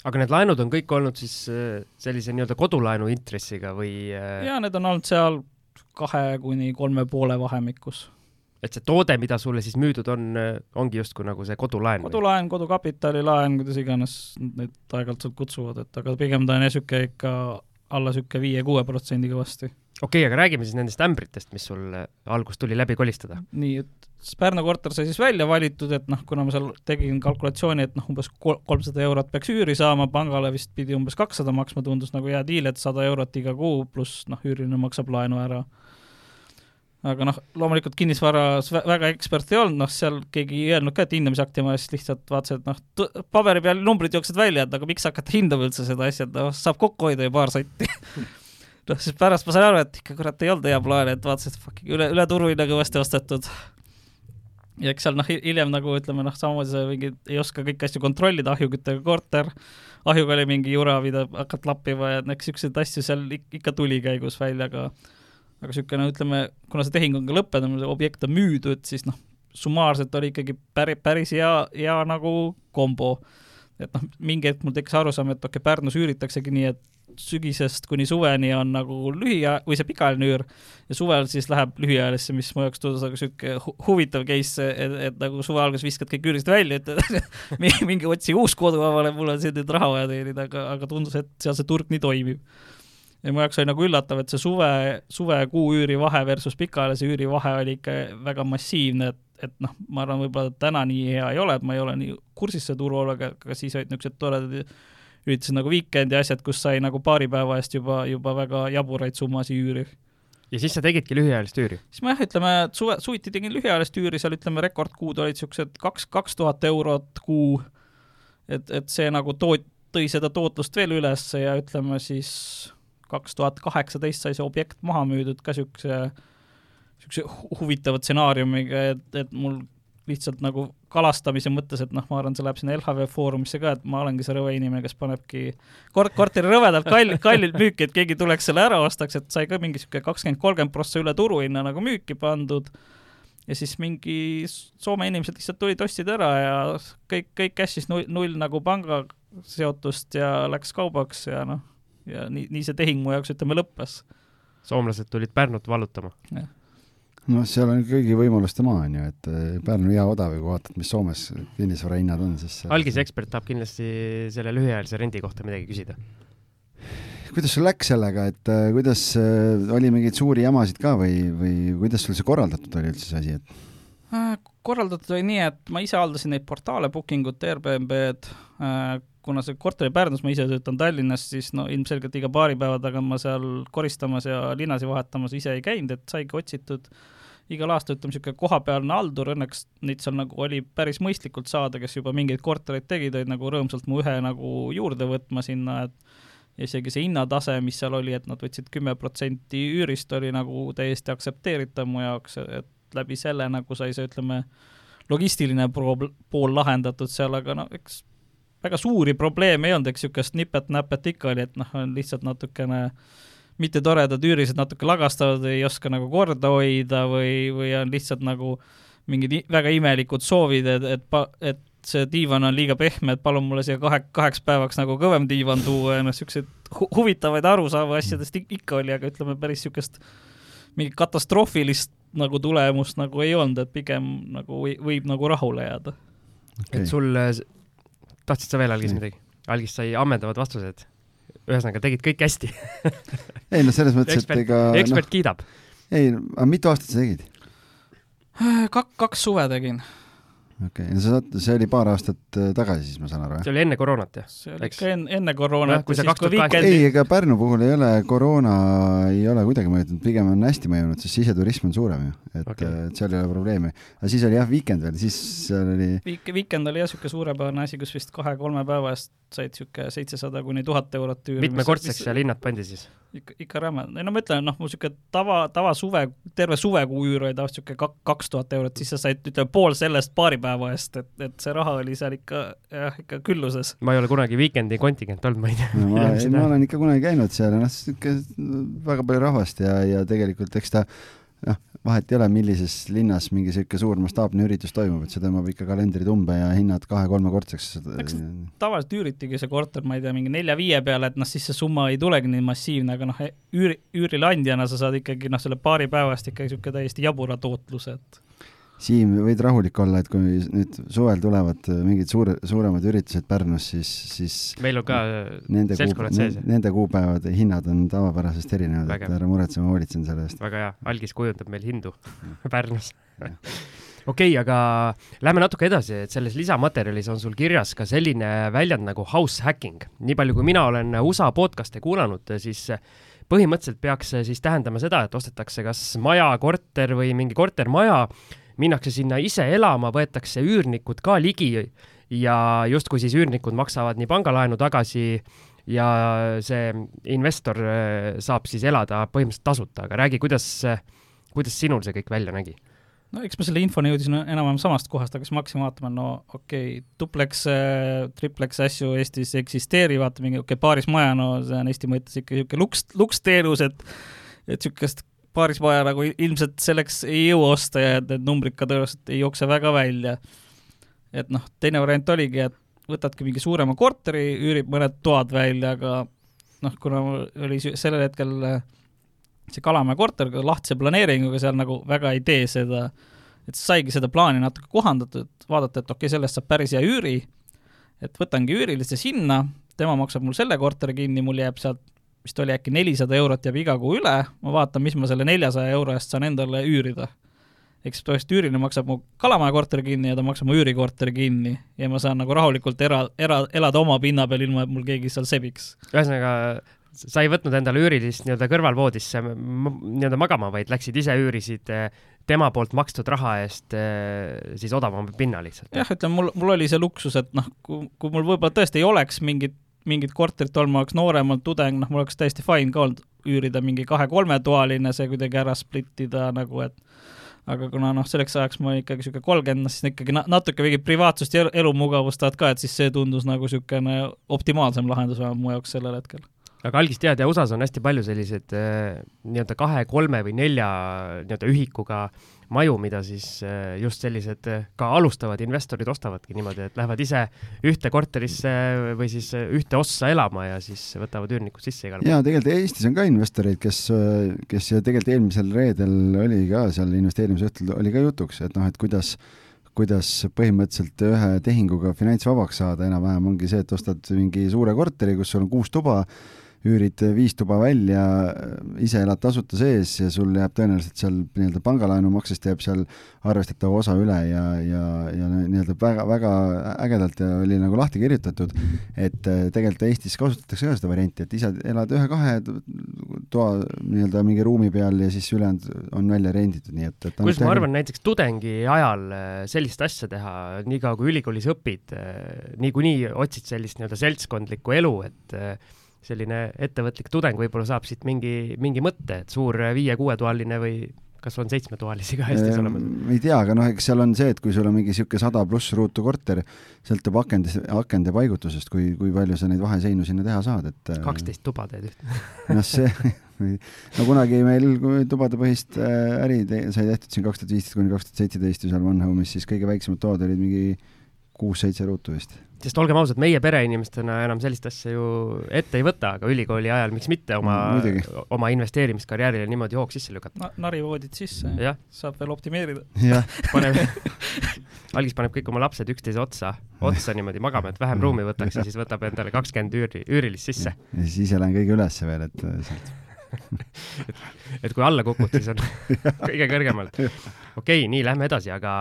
aga need laenud on kõik olnud siis äh, sellise nii-öelda kodulaenu intressiga või? Äh? jaa, need on olnud seal kahe kuni kolme poole vahemikus et see toode, mida sulle siis müüdud on, ongi justkui nagu see kodulaen? kodulaen, kodukapitalilaen, kuidas iganes neid aeg-ajalt sealt kutsuvad, et aga pigem ta on jah, niisugune ikka alla niisugune viie-kuue protsendi kõvasti. okei okay,, aga räägime siis nendest ämbritest, mis sul alguses tuli läbi kolistada. nii, et Pärnu korter sai siis välja valitud, et noh, kuna ma seal tegin kalkulatsiooni, et noh, umbes kolmsada eurot peaks üüri saama, pangale vist pidi umbes kakssada maksma, tundus nagu hea diil, et sada eurot iga kuu, pluss noh, üüriline maksab laenu ära aga noh, loomulikult kinnisvaras väga ekspert ei olnud, noh, seal keegi ei öelnud ka, et hindamisakti ma siis lihtsalt vaatasin, et noh, paberi peal numbrid jooksevad välja, et aga miks hakata hindama üldse seda asja, et noh, saab kokku hoida ju paar sotti [LAUGHS] noh, siis pärast ma sain aru, et ikka kurat ei olnud hea plaan, et vaatasin, et fucking üle, üle turuhinna kõvasti ostetud. ja eks seal noh, hiljem nagu ütleme noh, samamoodi sa mingi ei oska kõiki asju kontrollida, ahjuküttega korter, ahjuga oli mingi jura, mida hakata lappima ja eks niisuguseid asju seal ikka tuli käigus välja, aga aga niisugune, ütleme, kuna see tehing on ka lõppenud, objekt on müüdud, siis noh, summaarselt oli ikkagi päri-, päris hea, hea nagu kombo. et noh, mingi hetk mul tekkis arusaam, et okei okay,, Pärnus üüritaksegi nii, et sügisest kuni suveni on nagu lühia- või see pikaajaline üür ja suvel siis läheb lühiajalisse, mis mu jaoks tundus nagu niisugune hu huvitav case, et, et nagu suve alguses viskad kõik üürist välja, et [LAUGHS] mingi otsige uus kodu avale, mul on siin nüüd raha vaja teenida, aga, aga tundus, et seal see turg nii toimib ja mu jaoks oli nagu üllatav, et see suve, suvekuu üürivahe versus pikaajalise üürivahe oli ikka väga massiivne, et, et noh, ma arvan, võib-olla täna nii hea ei ole, et ma ei ole nii kursis selle turu oluga, aga siis olid niisugused toredad üritasid nagu Weekend'i asjad, kus sai nagu paari päeva eest juba, juba väga jaburaid summasid üüri. ja siis sa tegidki lühiajalist üüri? siis ma jah, ütleme, suve, suviti tegin lühiajalist üüri, seal ütleme, rekordkuud olid niisugused kaks, kaks tuhat eurot kuu, et, et see nagu toot-, tõi seda tootlust veel üles ja ütleme siis kaks tuhat kaheksateist sai see objekt maha müüdud ka niisuguse, niisuguse huvitava stsenaariumiga, et, et mul lihtsalt nagu kalastamise mõttes, et noh, ma arvan, see läheb sinna LHV Foorumisse ka, et ma olengi see rõve inimene, kes panebki kort-, korteri rõvedalt kall-, kallilt müüki, et keegi tuleks selle ära ostaks, et sai ka mingi niisugune kakskümmend, kolmkümmend prossa üle turuhinna nagu müüki pandud. Ja siis mingi Soome inimesed lihtsalt tulid, ostsid ära ja kõik, kõik cash'is null, null nagu panga seotust ja läks kaubaks ja noh, ja nii, nii see tehing mu jaoks, ütleme, lõppes. soomlased tulid Pärnut vallutama? noh, seal on kõigi võimaluste maa, on ju, et eh, Pärnu hea odav ja kui vaatad, mis Soomes kinnisvara hinnad on, siis algise ekspert tahab kindlasti selle lühiajalise rendi kohta midagi küsida. kuidas sul läks sellega, et äh, kuidas äh,, oli mingeid suuri jamasid ka või, või kuidas sul see korraldatud oli üldse see asi, et? korraldatud oli nii, et ma ise haldasin neid portaale, Booking ut, Airbnb-d kuna see korter oli Pärnus, ma ise töötan Tallinnas, siis no ilmselgelt iga paari päeva tagant ma seal koristamas ja linasi vahetamas ise ei käinud, et saigi otsitud igal aastal ütleme, niisugune kohapealne haldur, õnneks neid seal nagu oli päris mõistlikult saada, kes juba mingeid kortereid tegid, olid nagu rõõmsalt mu ühe nagu juurde võtma sinna, et ja isegi see hinnatase, mis seal oli, et nad võtsid kümme protsenti üürist, oli nagu täiesti aktsepteeritav mu jaoks, et läbi selle nagu sai see, ütleme, logistiline pool lahendatud seal, aga no eks väga suuri probleeme ei olnud, eks niisugust nipet-näpet ikka oli, et noh, on lihtsalt natukene mittetoredad üürised natuke lagastavad ei oska nagu korda hoida või, või on lihtsalt nagu mingid väga imelikud soovid, et, et et see diivan on liiga pehme, et palun mulle siia kahe, kaheks päevaks nagu kõvem diivan tuua ja noh, niisuguseid hu huvitavaid arusaama asjadest ikka oli, aga ütleme, päris niisugust mingit katastroofilist nagu tulemust nagu ei olnud, et pigem nagu või, võib nagu rahule jääda. Okay.. et sul tahtsid sa veel algis midagi? algis sai ammendavad vastused. ühesõnaga, tegid kõik hästi [LAUGHS] ei no selles mõttes, et ega ekspert no, kiidab. ei, aga mitu aastat sa tegid? Kak-, kaks suve tegin okei okay., no sa, see oli paar aastat äh, tagasi siis, ma saan aru, jah? see oli enne koroonat, jah? see oli ikka enne, enne koroonat. kui sa kaks tuhat kaheksa ei, ega Pärnu puhul ei ole, koroona ei ole kuidagi mõjutanud, pigem on hästi mõjunud, sest siseturism on suurem ju, et okay., et seal ei ole probleemi. aga siis oli jah, Weekend veel, siis seal oli Week-, Weekend oli jah, niisugune suurepärane asi, kus vist kahe-kolme päeva eest said niisugune seitsesada kuni tuhat eurot üüri. mitmekordseks seal hinnad pandi siis? ikka, ikka räme, ei no ma ütlen, noh, mul niisugune tava, tavasuve, terve suvekuu üür oli tavaliselt niisugune kaks tuhat eurot, siis sa said, ütleme, pool sellest paari päeva eest, et, et see raha oli seal ikka jah, ikka külluses. ma ei ole kunagi Weekend'i kontingent olnud, ma ei tea no,. ma, [LAUGHS] ma olen ikka kunagi käinud seal ja noh, niisugune väga palju rahvast ja, ja tegelikult eks ta noh, vahet ei ole, millises linnas mingi niisugune suur mastaapne üritus toimub, et see tõmbab ikka kalendrid umbe ja hinnad kahe-kolmekordseks. eks tavaliselt üüritigi see korter, ma ei tea, mingi nelja-viie peale, et noh, siis see summa ei tulegi nii massiivne, aga noh, üüri, üürileandjana sa saad ikkagi noh, selle paari päeva eest ikka niisugune täiesti jabura tootluse, et Siim, võid rahulik olla, et kui nüüd suvel tulevad mingid suure, suuremad üritused Pärnus, siis, siis meil on ka nende seltskonnad sees. Nende kuupäevade hinnad on tavapärasest erinevad, et ära muretse, ma hoolitsen selle eest. väga hea, algis kujundab meil hindu [LAUGHS] Pärnus. okei okay,, aga lähme natuke edasi, et selles lisamaterjalis on sul kirjas ka selline väljend nagu house hacking. nii palju, kui mina olen USA podcast'e kuulanud, siis põhimõtteliselt peaks see siis tähendama seda, et ostetakse kas maja, korter või mingi kortermaja, minnakse sinna ise elama, võetakse üürnikud ka ligi ja justkui siis üürnikud maksavad nii pangalaenu tagasi ja see investor äh, saab siis elada põhimõtteliselt tasuta, aga räägi, kuidas, kuidas sinul see kõik välja nägi? no eks ma selle infoni jõudsin enam-vähem samast kohast, aga siis ma hakkasin vaatama, no okei okay,, duplex, triplex asju Eestis ei eksisteeri, vaata mingi okei okay,, paarismaja, no see on Eesti mõttes ikka niisugune luks, luksteenus, et et niisugust paarismaja nagu ilmselt selleks ei jõua osta ja need numbrid ka tõenäoliselt ei jookse väga välja. et noh, teine variant oligi, et võtadki mingi suurema korteri, üürib mõned toad välja, aga noh, kuna oli sellel hetkel äh, see Kalamäe korter lahtise planeeringuga seal nagu väga ei tee seda, et saigi seda plaani natuke kohandatud, vaadata, et okei okay,, sellest saab päris hea üüri, et võtangi üürilise sinna, tema maksab mul selle korteri kinni, mul jääb sealt vist oli äkki nelisada eurot jääb iga kuu üle, ma vaatan, mis ma selle neljasaja euro eest saan endale üürida. ehk siis põhimõtteliselt üüriline maksab mu Kalamaja korteri kinni ja ta maksab mu üürikorteri kinni ja ma saan nagu rahulikult era, era, elada oma pinna peal, ilma et mul keegi seal sebiks. ühesõnaga, sa ei võtnud endale üürilist nii-öelda kõrvalvoodisse nii-öelda magama, vaid läksid ise üürisid eh, tema poolt makstud raha eest eh, siis odavama pinna lihtsalt. jah, ütleme mul, mul oli see luksus, et noh, kui, kui mul võib-olla tõesti ei oleks mingit, mingit korterit olnud, ma oleks noorem olnud tudeng, noh, mul oleks täiesti fine ka olnud üürida mingi kahe-kolmetoaline, see kuidagi ära split ida nagu, et aga kuna noh, selleks ajaks ma ikkagi niisugune kolmkümmend, siis ikkagi na- natuke mingit privaatsust ja elu- elumugavust tahad ka, et siis see tundus nagu niisugune optimaalsem lahendus vähemalt mu jaoks sellel hetkel. aga algis tead ja USA-s on hästi palju selliseid eh, nii-öelda kahe, kolme või nelja nii-öelda ühikuga maju, mida siis eh, just sellised eh, ka alustavad investorid ostavadki niimoodi, et lähevad ise ühte korterisse või siis eh, ühte ossa elama ja siis võtavad üürnikud sisse igal pool. ja tegelikult Eestis on ka investoreid, kes, kes tegelikult eelmisel reedel oli ka seal investeerimisõhtul oli ka jutuks, et noh, et kuidas kuidas põhimõtteliselt ühe tehinguga finantsvabaks saada enam-vähem ongi see, et ostad mingi suure korteri, kus sul on kuus tuba, üürid viis tuba välja, ise elad tasuta sees ja sul jääb tõenäoliselt seal nii-öelda pangalaenumaksest jääb seal arvestatav osa üle ja, ja, ja nii-öelda väga-väga ägedalt ja oli nagu lahti kirjutatud, et äh, tegelikult Eestis kasutatakse ka seda varianti, et ise elad ühe-kahe toa nii-öelda mingi ruumi peal ja siis ülejäänud on välja renditud, nii et, et kuidas ma arvan, näiteks tudengi ajal äh, sellist asja teha, niikaua kui ülikoolis õpid, niikuinii otsid sellist nii-öelda seltskondlikku elu, et äh, selline ettevõtlik tudeng võib-olla saab siit mingi, mingi mõtte, et suur viie-kuuetoaline või kas on seitsmetoalisi ka Eestis olemas? ei tea, aga noh, eks seal on see, et kui sul on mingi niisugune sada pluss ruutu korter, sõltub akende, akende paigutusest, kui, kui palju sa neid vaheseinu sinna teha saad, et äh, kaksteist tuba teed ühte. [LAUGHS] noh, see, no kunagi meil, tubadepõhist äh, äri te, sai tehtud siin kaks tuhat viisteist kuni kaks tuhat seitseteist ju seal One Home'is, siis kõige väiksemad toad olid mingi kuus-seitse ruutu vist. sest olgem ausad, meie pereinimestena enam sellist asja ju ette ei võta, aga ülikooli ajal miks mitte oma Muidugi., oma investeerimiskarjäärile niimoodi hoog sisse lükata. na-, narivoodid sisse, saab veel optimeerida. jah, paneb, [LAUGHS] algis paneb kõik oma lapsed üksteise otsa, otsa niimoodi magama, et vähem ruumi võtaks ja siis võtab endale kakskümmend üüri, üürilist sisse. ja siis ise lähen kõige ülesse veel, et äh, sealt [LAUGHS] et kui alla kukud, siis on [LAUGHS] kõige kõrgemal. okei okay,, nii lähme edasi, aga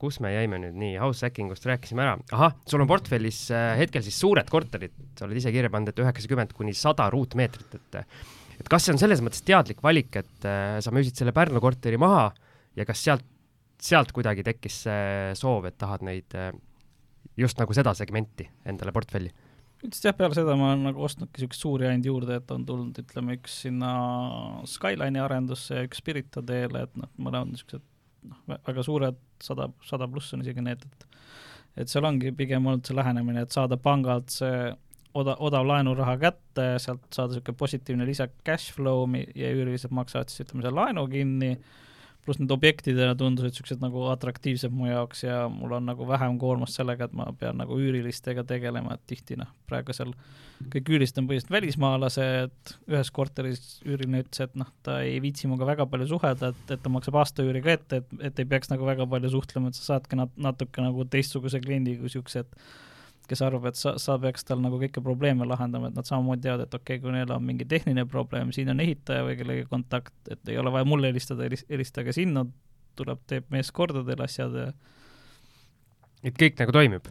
kus me jäime nüüd, nii house hacking ust rääkisime ära. ahah, sul on portfellis äh, hetkel siis suured korterid, sa oled ise kirja pannud, et üheksakümmend kuni sada ruutmeetrit, et et kas see on selles mõttes teadlik valik, et äh, sa müüsid selle Pärnu korteri maha ja kas sealt, sealt kuidagi tekkis see soov, et tahad neid äh, just nagu seda segmenti endale portfelli? Üldiselt jah, peale seda ma olen nagu ostnudki niisuguseid suuri ainult juurde, et on tulnud, ütleme, üks sinna Skyline'i arendusse ja üks Spirita teele, et noh, mõlemad niisugused noh, väga suured, sada, sada pluss on isegi need, et et seal ongi pigem olnud see lähenemine, et saada pangalt see oda-, odav laenuraha kätte, sealt saada niisugune positiivne lisa cash flow ja üürilised maksavad siis ütleme selle laenu kinni, pluss need objektidena tundusid niisugused nagu atraktiivsed mu jaoks ja mul on nagu vähem koormust sellega, et ma pean nagu üürilistega tegelema, et tihti noh, praegu seal kõik üürilised on põhiliselt välismaalased, ühes korteris üüriline ütles, et noh, ta ei viitsi minuga väga palju suhelda, et, et ta maksab aastaüüri ka ette, et, et ei peaks nagu väga palju suhtlema, et sa saadki nat-, natuke nagu teistsuguse kliendi kui niisugused kes arvab, et sa, sa peaks tal nagu kõiki probleeme lahendama, et nad samamoodi teavad, et okei okay,, kui neil on mingi tehniline probleem, siin on ehitaja või kellegi kontakt, et ei ole vaja mulle helistada, helistage sinna, tuleb, teeb mees korda teil asjad ja et kõik nagu toimib?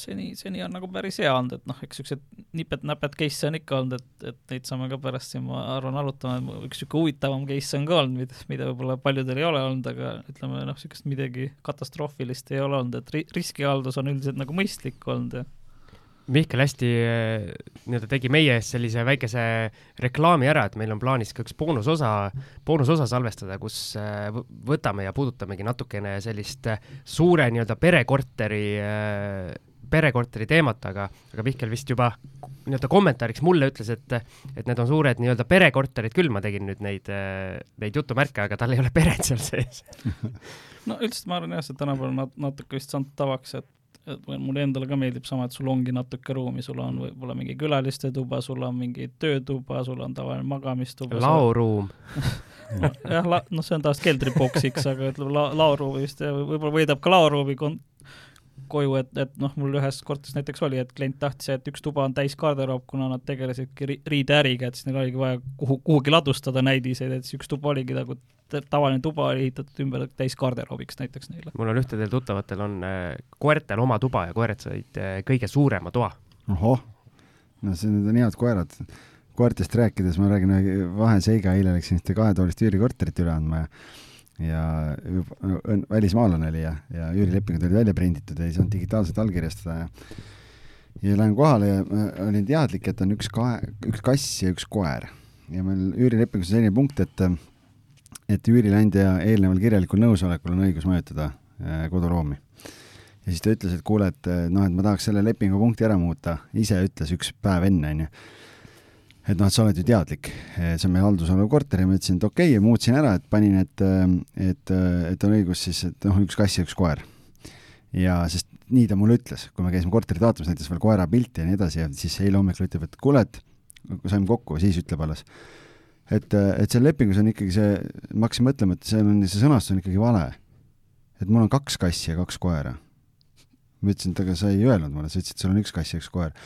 Seni, seni on nagu päris hea olnud, et noh, eks niisugused nipet-näpet case'e on ikka olnud, et, et neid saame ka pärast siin, ma arvan, arutama, üks niisugune huvitavam case on ka olnud, mida, mida võib-olla paljudel ei ole olnud, aga ütleme noh, niisugust midagi katastroofilist ei ole olnud, et ri-, riskihaldus on üldiselt nagu mõistlik olnud ja Mihkel hästi eh, nii-öelda tegi meie eest sellise väikese reklaami ära, et meil on plaanis ka üks boonusosa, boonusosa salvestada, kus eh, võtame ja puudutamegi natukene sellist eh, suure nii-öelda perekorteri perekorteri teemat, aga, aga Mihkel vist juba nii-öelda kommentaariks mulle ütles, et, et need on suured nii-öelda perekorterid küll, ma tegin nüüd neid, neid jutumärke, aga tal ei ole peret seal sees [LAUGHS] no üldiselt ma arvan jah, see tänapäeval nat-, natuke vist saanud tavaks, et et mulle endale ka meeldib sama, et sul ongi natuke ruumi, sul on võib-olla mingi külaliste tuba, sul on mingi töötuba, sul on tavaline magamistuba. laoruum [LAUGHS] jah, la-, noh, see on taas keldriboksiks, aga ütleme la-, laoruumi vist võib-olla võidab ka laoruumi kon-, koju, et, et noh, mul ühes korteris näiteks oli, et klient tahtis, et üks tuba on täis garderoob, kuna nad tegelesidki ri riideäriga, et siis neil oligi vaja kuhu, kuhugi ladustada näidiseid, et siis üks tuba oligi nagu tavaline tuba oli ehitatud ümber täis garderoobiks näiteks neile. mul on ühtedel tuttavatel on äh, koertel oma tuba ja koerad said äh, kõige suurema toa. ohoh, no see, need on head koerad. koertest rääkides ma räägin ühe vaheseiga, eile läksin ühte kahetoalist üürikorterit üle andma ja ja välismaalane oli ja, ja üürilepingud olid välja prinditud ja ei saanud digitaalselt allkirjastada ja ja lähen kohale ja olin teadlik, et on üks kae, üks kass ja üks koer. ja meil üürilepingus on selline punkt, et et üürileandja eelneval kirjalikul nõusolekul on õigus mõjutada äh, koduruumi. ja siis ta ütles, et kuule, et noh, et ma tahaks selle lepingupunkti ära muuta, ise ütles üks päev enne, onju et noh, et sa oled ju teadlik, see on meie haldusala korter ja ma ütlesin, et okei okay,, muutsin ära, et panin, et, et, et on õigus siis, et noh, üks kass ja üks koer. ja sest nii ta mulle ütles, kui me käisime korterit vaatamas, näitas veel koera pilti ja nii edasi ja siis eile hommikul ütleb, et kuule, et saime kokku, siis ütleb alles, et, et seal lepingus on ikkagi see, ma hakkasin mõtlema, et seal on, see sõnastus on ikkagi vale. et mul on kaks kassi ja kaks koera. ma ütlesin, et aga sa ei öelnud mulle, sa ütlesid, sul on üks kass ja üks koer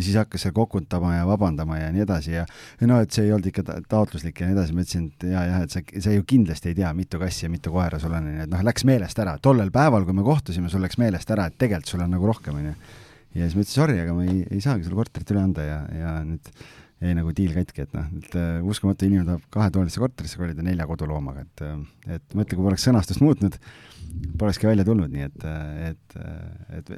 ja siis hakkas seal kokutama ja vabandama ja nii edasi ja, ja no et see ei olnud ikka ta taotluslik ja nii edasi, ma ütlesin, et ja, jah, et sa, sa ju kindlasti ei tea, mitu kassi ja mitu koera sul on, onju, et noh, läks meelest ära, tollel päeval, kui me kohtusime, sul läks meelest ära, et tegelikult sul on nagu rohkem, onju. ja siis ma ütlesin, sorry, aga ma ei, ei saagi sulle korterit üle anda ja, ja nüüd jäi nagu diil katki, et noh, et uh, uskumatu inimene tahab kahetoalisse korterisse kolida nelja koduloomaga, et uh, et mõtle, kui poleks sõnastust muutnud, polekski välja tulnud, nii et, et, et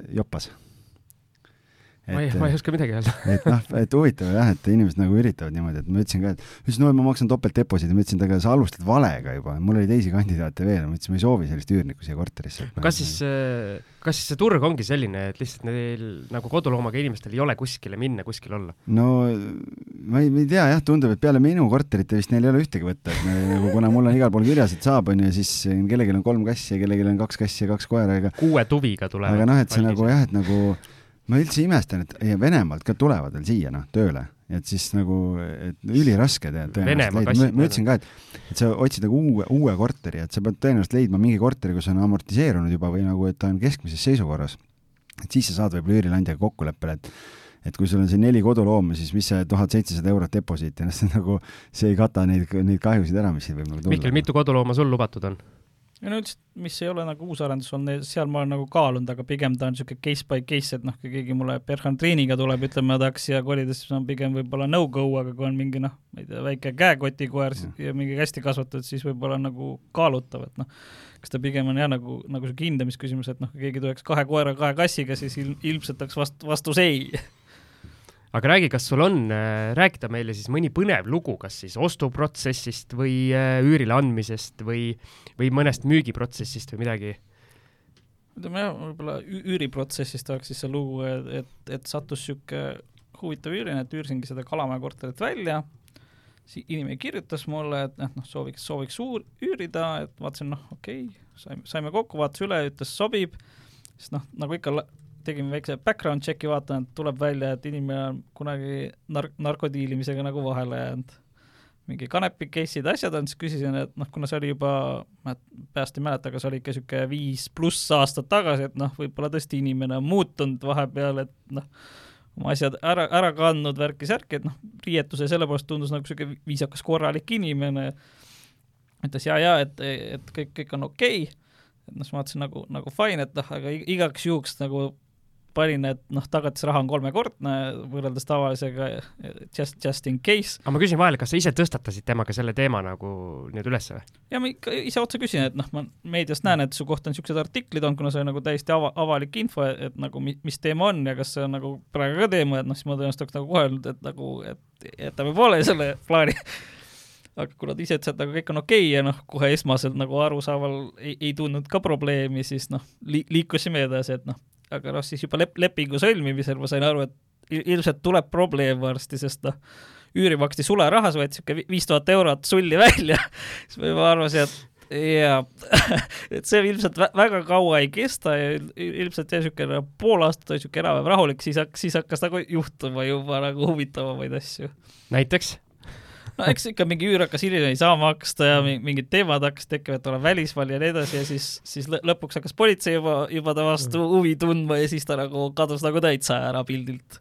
joppas ma ei, ma ei oska midagi öelda [LAUGHS] et noh, et huvitav jah, et inimesed nagu üritavad niimoodi, et ma ütlesin ka, et ütlesin, no ma maksan topeltdeposiidi, ma ütlesin, et aga sa alustad valega juba, mul oli teisi kandidaate veel, ma ütlesin, ma ei soovi sellist üürnikku siia korterisse. kas siis, äh, kas siis see turg ongi selline, et lihtsalt neil nagu koduloomaga inimestel ei ole kuskile minna, kuskil olla? no ma ei, ma ei tea jah, tundub, et peale minu korterite vist neil ei ole ühtegi võtta, et me, nagu kuna mul on igal pool kirjas, et saab, onju, siis kellelgi on kolm kassi ja kellelgi on kaks kassi ja kaks koera, ega kuue tuviga tulevad. aga noh, et see nagu jah, et nagu ma üldse imestan, et Venemaalt ka tulevad veel siia noh, tööle, et siis nagu, et üliraske tõenäoliselt ma ütlesin ka, et, et sa otsid nagu uue, uue korteri, et sa pead tõenäoliselt leidma mingi korteri, kus on amortiseerunud juba või nagu, et ta on keskmises seisukorras. et siis sa saad võib-olla üürileandjaga kokkuleppele, et et kui sul on siin neli kodulooma, siis mis see tuhat seitsesada eurot deposiiti, noh, see nagu, see ei kata neid, neid kahjusid ära, mis siin võib nagu tulla. Mihkel, mitu kodulooma sul lubatud on? Ja no üldiselt, mis ei ole nagu uusarendus olnud, seal ma olen nagu kaalunud, aga pigem ta on niisugune case by case, et noh, kui keegi mulle Berhantriiniga tuleb, ütleme, tahaks siia kolida, siis on pigem võib-olla no-go, aga kui on mingi noh, ma ei tea, väike käekotikoer ja. ja mingi hästi kasvatatud, siis võib-olla nagu kaalutav, et noh, kas ta pigem on jah, nagu, nagu niisugune hindamisküsimus, et noh, kui keegi tuleks kahe koera, kahe kassiga, siis ilm, ilmselt oleks vast-, vastus ei [LAUGHS] aga räägi, kas sul on äh, rääkida meile siis mõni põnev lugu, kas siis ostuprotsessist või äh, üürile andmisest või, või mõnest müügiprotsessist või midagi? ütleme jah, võib-olla üüriprotsessist oleks siis see lugu, et, et, sattus niisugune huvitav üüriline, et üürsingi seda Kalamaja korterit välja, inimene kirjutas mulle, et noh, sooviks, sooviks uur-, üürida, et vaatasin, noh, okei okay,, saime, saime kokku, vaatas üle, ütles sobib, siis noh, nagu ikka tegime väikse background check'i, vaatan, et tuleb välja, et inimene on kunagi nark-, narkodiilimisega nagu vahele jäänud. mingi kanepi case'id, asjad on, siis küsisin, et noh, kuna see oli juba, ma peast ei mäleta, aga see oli ikka niisugune viis pluss aastat tagasi, et noh, võib-olla tõesti inimene on muutunud vahepeal, et noh, oma asjad ära, ära kandnud, värki-särki, et noh, riietus ja selle poolest tundus nagu niisugune viisakas, korralik inimene, ütles ja, ja et, et kõik, kõik on okei okay., et noh, siis ma vaatasin nagu, nagu fine, et noh, aga igaks juhuks nagu panin, et noh, tagatisraha on kolmekordne võrreldes tavalisega just, just in case. aga ma küsin vahele, kas sa ise tõstatasid temaga selle teema nagu nüüd ülesse või? ja ma ikka ise otse küsin, et noh, ma meediast näen, et su kohta on niisugused artiklid olnud, kuna see on nagu täiesti ava-, avalik info, et nagu mi, mis teema on ja kas see on nagu praegu ka teema, et noh, siis ma tõenäoliselt oleks nagu kohe öelnud, et nagu, et jätame poole selle plaani aga kuna ta ise ütles, et nagu kõik on okei okay ja noh, kohe esmaselt nagu arusaaval ei, ei tundnud ka probleemi, siis noh li, liikusime edasi, et noh, aga noh, siis juba lep-, lepingu sõlmimisel ma sain aru, et ilmselt tuleb probleem varsti, sest noh, üüri maksti sularahas, võeti niisugune viis tuhat eurot sulli välja [LAUGHS] siis ma juba arvasin, et jaa [LAUGHS] et see ilmselt väga kaua ei kesta ja ilmselt jäi niisugune pool aastat oli niisugune enam-vähem rahulik, siis hakkas, siis hakkas nagu juhtuma juba nagu huvitavamaid asju. näiteks? No eks ikka mingi üür hakkas hiljem ei saa maksta ja mingid teemad hakkasid tekkima, et olen välismaal ja nii edasi ja siis, siis lõpuks hakkas politsei juba, juba ta vastu mm. huvi tundma ja siis ta nagu kadus nagu täitsa ära pildilt.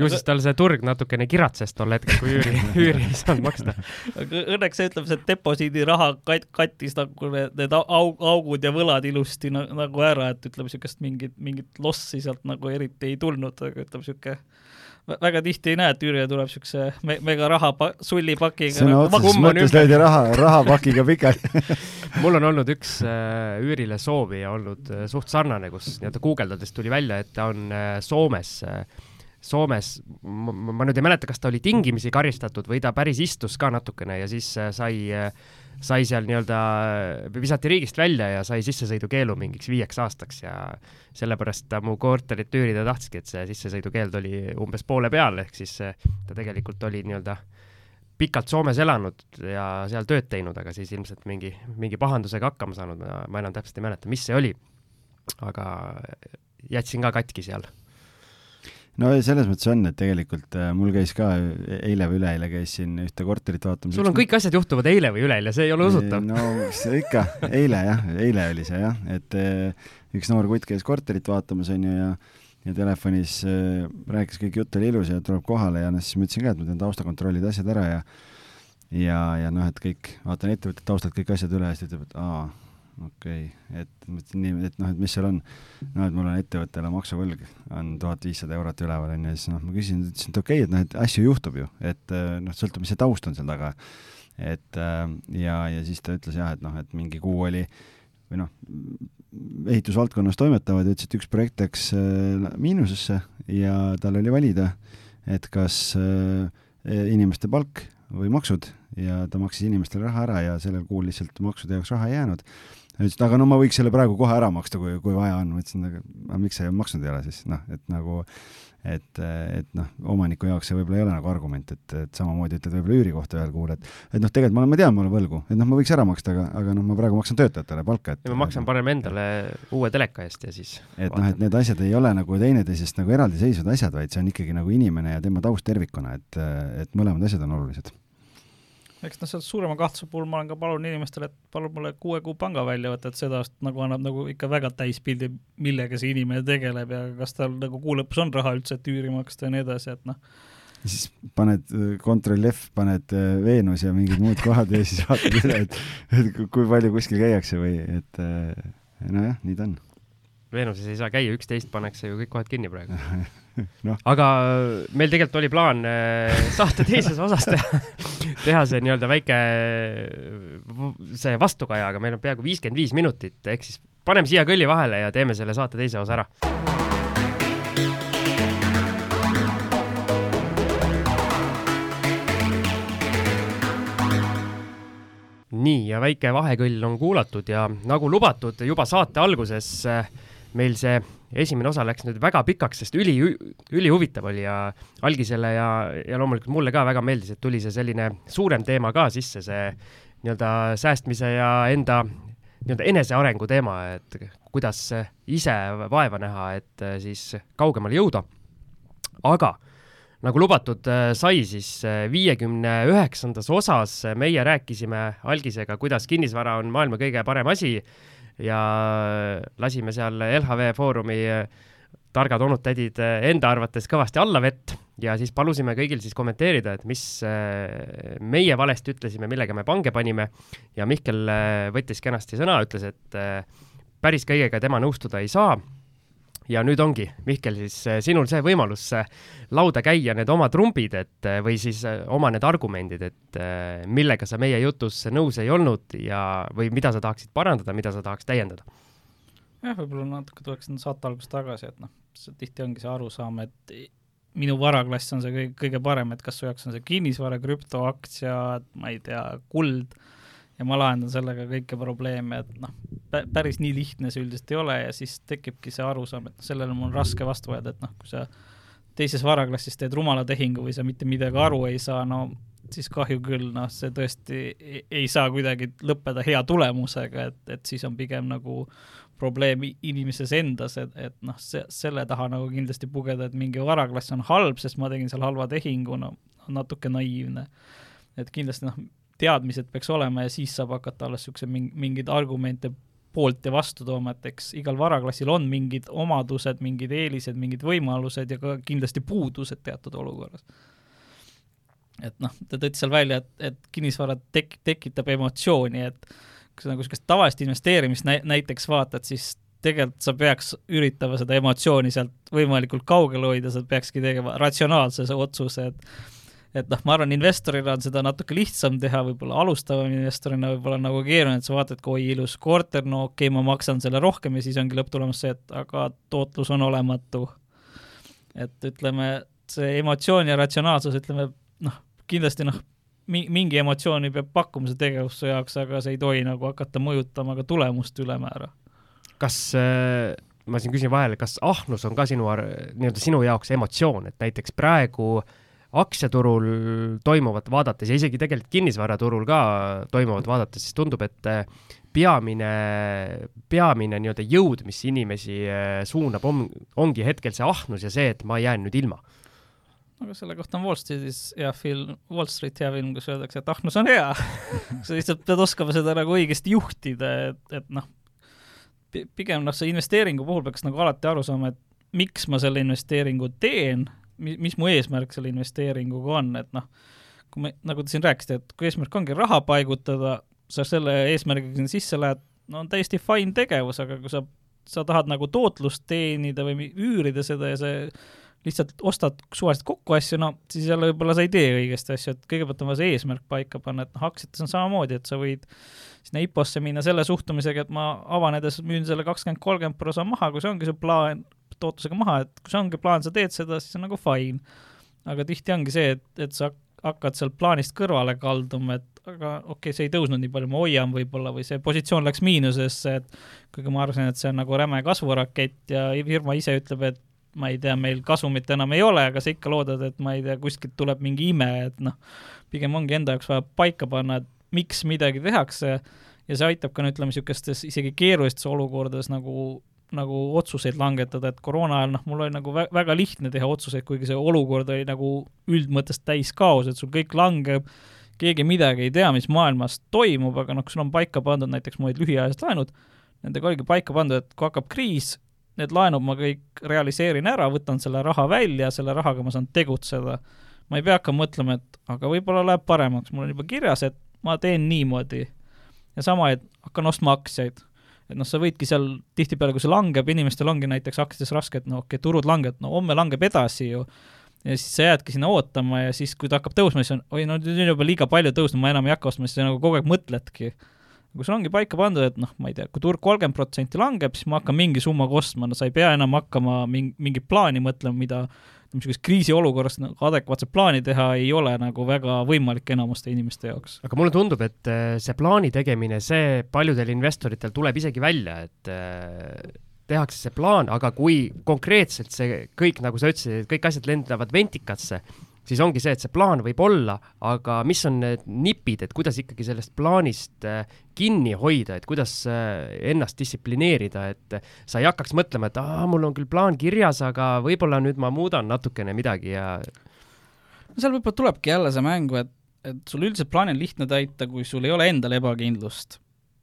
Ju siis tal see turg natukene kiratses tol hetkel, kui üüri, [LAUGHS] üüri ei saanud maksta. aga õnneks see, ütleme, see deposiidiraha kat-, kattis nagu need, need aug, augud ja võlad ilusti na, nagu ära, et ütleme, niisugust mingit, mingit lossi sealt nagu eriti ei tulnud, aga ütleme, niisugune väga tihti ei näe, et Jüri tuleb siukse me mega raha sullipakiga. sõna nagu otseses mõttes löödi raha, rahapakiga pikali [LAUGHS] mul on olnud üks äh, üürile soovija olnud äh, suht sarnane, kus nii-öelda guugeldades tuli välja, et ta on äh, Soomes äh, Soomes, ma nüüd ei mäleta, kas ta oli tingimisi karistatud või ta päris istus ka natukene ja siis äh, sai äh, sai seal nii-öelda, visati riigist välja ja sai sissesõidukeelu mingiks viieks aastaks ja sellepärast ta mu korterit üürida tahtski, et see sissesõidukeeld oli umbes poole peal, ehk siis ta tegelikult oli nii-öelda pikalt Soomes elanud ja seal tööd teinud, aga siis ilmselt mingi, mingi pahandusega hakkama saanud, ma enam täpselt ei mäleta, mis see oli. aga jätsin ka katki seal no selles mõttes on, et tegelikult äh, mul käis ka eile või üleeile käis siin ühte korterit vaatamas. sul on kõik asjad juhtuvad eile või üleeile, see ei ole usutav. no see ikka, eile jah, eile oli see jah, et äh, üks noor kutt käis korterit vaatamas, onju, ja ja telefonis äh, rääkis, kõik jutt oli ilus ja tuleb kohale ja noh, siis ma ütlesin ka, et ma teen taustakontrollid, asjad ära ja ja, ja noh, et kõik, vaatan ettevõtte taustalt kõik asjad üle ja siis ta ütleb, et aa okei okay., et mõtlesin nii, et noh, et mis seal on. noh, et mul on ettevõttele maksuvõlg, on tuhat viissada eurot üleval onju, ja siis noh, ma küsisin, ütlesin, et okei okay,, et noh, et asju juhtub ju, et äh, noh, sõltub, mis see taust on seal taga. et äh, ja, ja siis ta ütles jah, et noh, et mingi kuu oli või noh, ehitusvaldkonnas toimetavad ja ütles, et üks projekt läks äh, miinusesse ja tal oli valida, et kas inimeste palk või maksud ja ta maksis inimestele raha ära ja sellel kuul lihtsalt maksude jaoks raha ei jäänud ütles, et aga no ma võiks selle praegu kohe ära maksta, kui, kui vaja on. ma ütlesin, aga miks sa ei maksnud ei ole siis, noh, et nagu, et, et noh, omaniku jaoks see võib-olla ei ole nagu argument, et, et samamoodi ütled võib-olla üüri kohta ühel kuul, et et noh, tegelikult ma, ma tean, ma olen võlgu, et noh, ma võiks ära maksta, aga, aga noh, ma praegu maksan töötajatele palka, et ja ma maksan parem endale uue teleka eest ja siis et noh, et need asjad ei ole nagu teineteisest nagu eraldiseisvad asjad, vaid see on ikkagi nagu inimene ja tema taust tervikuna, et, et mõlemad asjad on olulised eks noh, sealt suurema kahtluse puhul ma olen ka palunud inimestele, et palun mulle kuue kuu pangaväljavõtet, seda nagu annab nagu ikka väga täispildi, millega see inimene tegeleb ja kas tal nagu kuu lõpus on raha üldse, et üüri maksta ja nii edasi, et noh. siis paned Ctrl F, paned äh, Veenus ja mingid muud kohad ja siis vaatad üle, et, et kui palju kuskil käiakse või et äh, nojah, nii ta on. Veenuses ei saa käia, üksteist pannakse ju kõik kohad kinni praegu [LAUGHS] no.. aga meil tegelikult oli plaan äh, saate teises osas teha, [LAUGHS] teha see nii-öelda väike see vastukaja, aga meil on peaaegu viiskümmend viis minutit, ehk siis paneme siia kõlli vahele ja teeme selle saate teise osa ära. nii, ja väike vahekõll on kuulatud ja nagu lubatud juba saate alguses äh, meil see esimene osa läks nüüd väga pikaks, sest üli, ülihuvitav oli ja algisele ja, ja loomulikult mulle ka väga meeldis, et tuli see selline suurem teema ka sisse, see nii-öelda säästmise ja enda nii-öelda enesearengu teema, et kuidas ise vaeva näha, et siis kaugemale jõuda. aga nagu lubatud sai, siis viiekümne üheksandas osas meie rääkisime algisega, kuidas kinnisvara on maailma kõige parem asi ja lasime seal LHV Foorumi targad onud-tädid enda arvates kõvasti alla vett ja siis palusime kõigil siis kommenteerida, et mis äh, meie valesti ütlesime, millega me pange panime ja Mihkel äh, võttis kenasti sõna, ütles, et äh, päris kõigega tema nõustuda ei saa. Ja nüüd ongi, Mihkel, siis sinul see võimalus lauda käia need oma trumbid, et või siis oma need argumendid, et millega sa meie jutus nõus ei olnud ja, või mida sa tahaksid parandada, mida sa tahaks täiendada? Jah, võib-olla natuke tuleks saate algusest tagasi, et noh, tihti ongi see arusaam, et minu varaklass on see kõige, kõige parem, et kas su jaoks on see kinnisvara, krüptoaktsiad, ma ei tea, kuld, ja ma lahendan sellega kõiki probleeme, et noh, päris nii lihtne see üldiselt ei ole ja siis tekibki see arusaam, et sellele mul on raske vastu vaielda, et noh, kui sa teises varaklassis teed rumala tehingu või sa mitte midagi aru ei saa, no siis kahju küll, noh, see tõesti ei, ei saa kuidagi lõppeda hea tulemusega, et, et siis on pigem nagu probleem inimeses endas, et, et noh, see, selle taha nagu kindlasti pugeda, et mingi varaklass on halb, sest ma tegin seal halva tehingu, no natuke naiivne. et kindlasti noh, teadmised peaks olema ja siis saab hakata alles niisuguse mingeid argumente poolt ja vastu tooma, et eks igal varaklassil on mingid omadused, mingid eelised, mingid võimalused ja ka kindlasti puudused teatud olukorras. et noh, ta tõi seal välja, et, et kinnisvara tek-, tekitab emotsiooni, et kui sa nagu niisugust tavalist investeerimist nä-, näiteks vaatad, siis tegelikult sa peaks üritama seda emotsiooni sealt võimalikult kaugel hoida, sa peakski tegema ratsionaalse otsuse, et et noh, ma arvan, investorina on seda natuke lihtsam teha, võib-olla alustava investorina võib-olla nagu keeruline, et sa vaatad, kui oi, ilus korter, no okei okay,, ma maksan selle rohkem ja siis ongi lõpptulemus see, et aga tootlus on olematu. et ütleme, see emotsioon ja ratsionaalsus, ütleme noh, kindlasti noh, mingi emotsiooni peab pakkuma see tegevus su jaoks, aga see ei tohi nagu hakata mõjutama ka tulemust ülemäära. kas äh, ma siin küsin vahele, kas ahnus on ka sinu, nii-öelda sinu jaoks emotsioon, et näiteks praegu aktsiaturul toimuvat vaadates ja isegi tegelikult kinnisvaraturul ka toimuvat vaadates, siis tundub, et äh, peamine, peamine nii-öelda jõud, mis inimesi äh, suunab, on, ongi hetkel see ahnus ja see, et ma jään nüüd ilma. Aga selle kohta on Wall Streetis hea film, Wall Street hea film, kus öeldakse, et ahnus on hea. [LAUGHS] Sa lihtsalt pead oskama seda nagu õigesti juhtida, et, et noh, pigem noh, see investeeringu puhul peaks nagu alati aru saama, et miks ma selle investeeringu teen, mis mu eesmärk selle investeeringuga on, et noh, kui me, nagu te siin rääkisite, et kui eesmärk ongi raha paigutada, sa selle eesmärgiga sinna sisse lähed, no on täiesti fine tegevus, aga kui sa, sa tahad nagu tootlust teenida või üürida seda ja see lihtsalt ostad suvaliselt kokku asju, no siis jälle võib-olla sa ei tee õigesti asju, et kõigepealt on vaja see eesmärk paika panna, et noh, aktsiates on samamoodi, et sa võid sinna IPO-sse minna selle suhtumisega, et ma avanedes müün selle kakskümmend, kolmkümmend prosa maha, kui see ongi su plaan, tootlusega maha, et kui see ongi plaan, sa teed seda, siis on nagu fine. aga tihti ongi see, et, et sa hakkad sealt plaanist kõrvale kalduma, et aga okei okay,, see ei tõusnud nii palju, ma hoian võib-olla või see positsioon läks miinusesse, et kuigi ma arvasin, et see on nagu räme kasvurakett ja firma ise ütleb, et ma ei tea, meil kasumit enam ei ole, aga sa ikka loodad, et ma ei tea, kuskilt tuleb mingi ime, et noh, pigem ongi enda jaoks vaja paika panna, et miks midagi tehakse ja see aitab ka, no ütleme, niisugustes isegi keerulistes olukordades nagu nagu otsuseid langetada, et koroona ajal noh, mul oli nagu vä väga lihtne teha otsuseid, kuigi see olukord oli nagu üldmõttes täis kaos, et sul kõik langeb, keegi midagi ei tea, mis maailmas toimub, aga noh, kui sul on paika pandud näiteks olid lühiajalised laenud, nendega oligi paika pandud, et kui hakkab kriis, need laenud ma kõik realiseerin ära, võtan selle raha välja, selle rahaga ma saan tegutseda. ma ei pea hakkama mõtlema, et aga võib-olla läheb paremaks, mul on juba kirjas, et ma teen niimoodi. ja sama, et hakkan ostma aktsiaid. Et noh, sa võidki seal tihtipeale, kui see langeb, inimestel ongi näiteks aktsiates raske, et no okei okay,, turud langevad, no homme langeb edasi ju, ja siis sa jäädki sinna ootama ja siis, kui ta hakkab tõusma, siis on, oi no nüüd on juba liiga palju tõusnud, ma enam ei hakka ostma, siis sa nagu kogu aeg mõtledki. Kui sul ongi paika pandud, et noh, ma ei tea, kui turg kolmkümmend protsenti langeb, siis ma hakkan mingi summaga ostma, no sa ei pea enam hakkama mingi, mingit plaani mõtlema, mida niisuguses kriisiolukorras nagu adekvaatset plaani teha ei ole nagu väga võimalik enamuste inimeste jaoks. aga mulle tundub, et äh, see plaani tegemine, see paljudel investoritel tuleb isegi välja, et äh, tehakse see plaan, aga kui konkreetselt see kõik, nagu sa ütlesid, et kõik asjad lendavad ventikasse, siis ongi see, et see plaan võib olla, aga mis on need nipid, et kuidas ikkagi sellest plaanist äh, kinni hoida, et kuidas äh, ennast distsiplineerida, et sa ei hakkaks mõtlema, et aa, mul on küll plaan kirjas, aga võib-olla nüüd ma muudan natukene midagi ja no seal võib-olla tulebki jälle see mängu, et, et sul üldiselt plaani on lihtne täita, kui sul ei ole endal ebakindlust.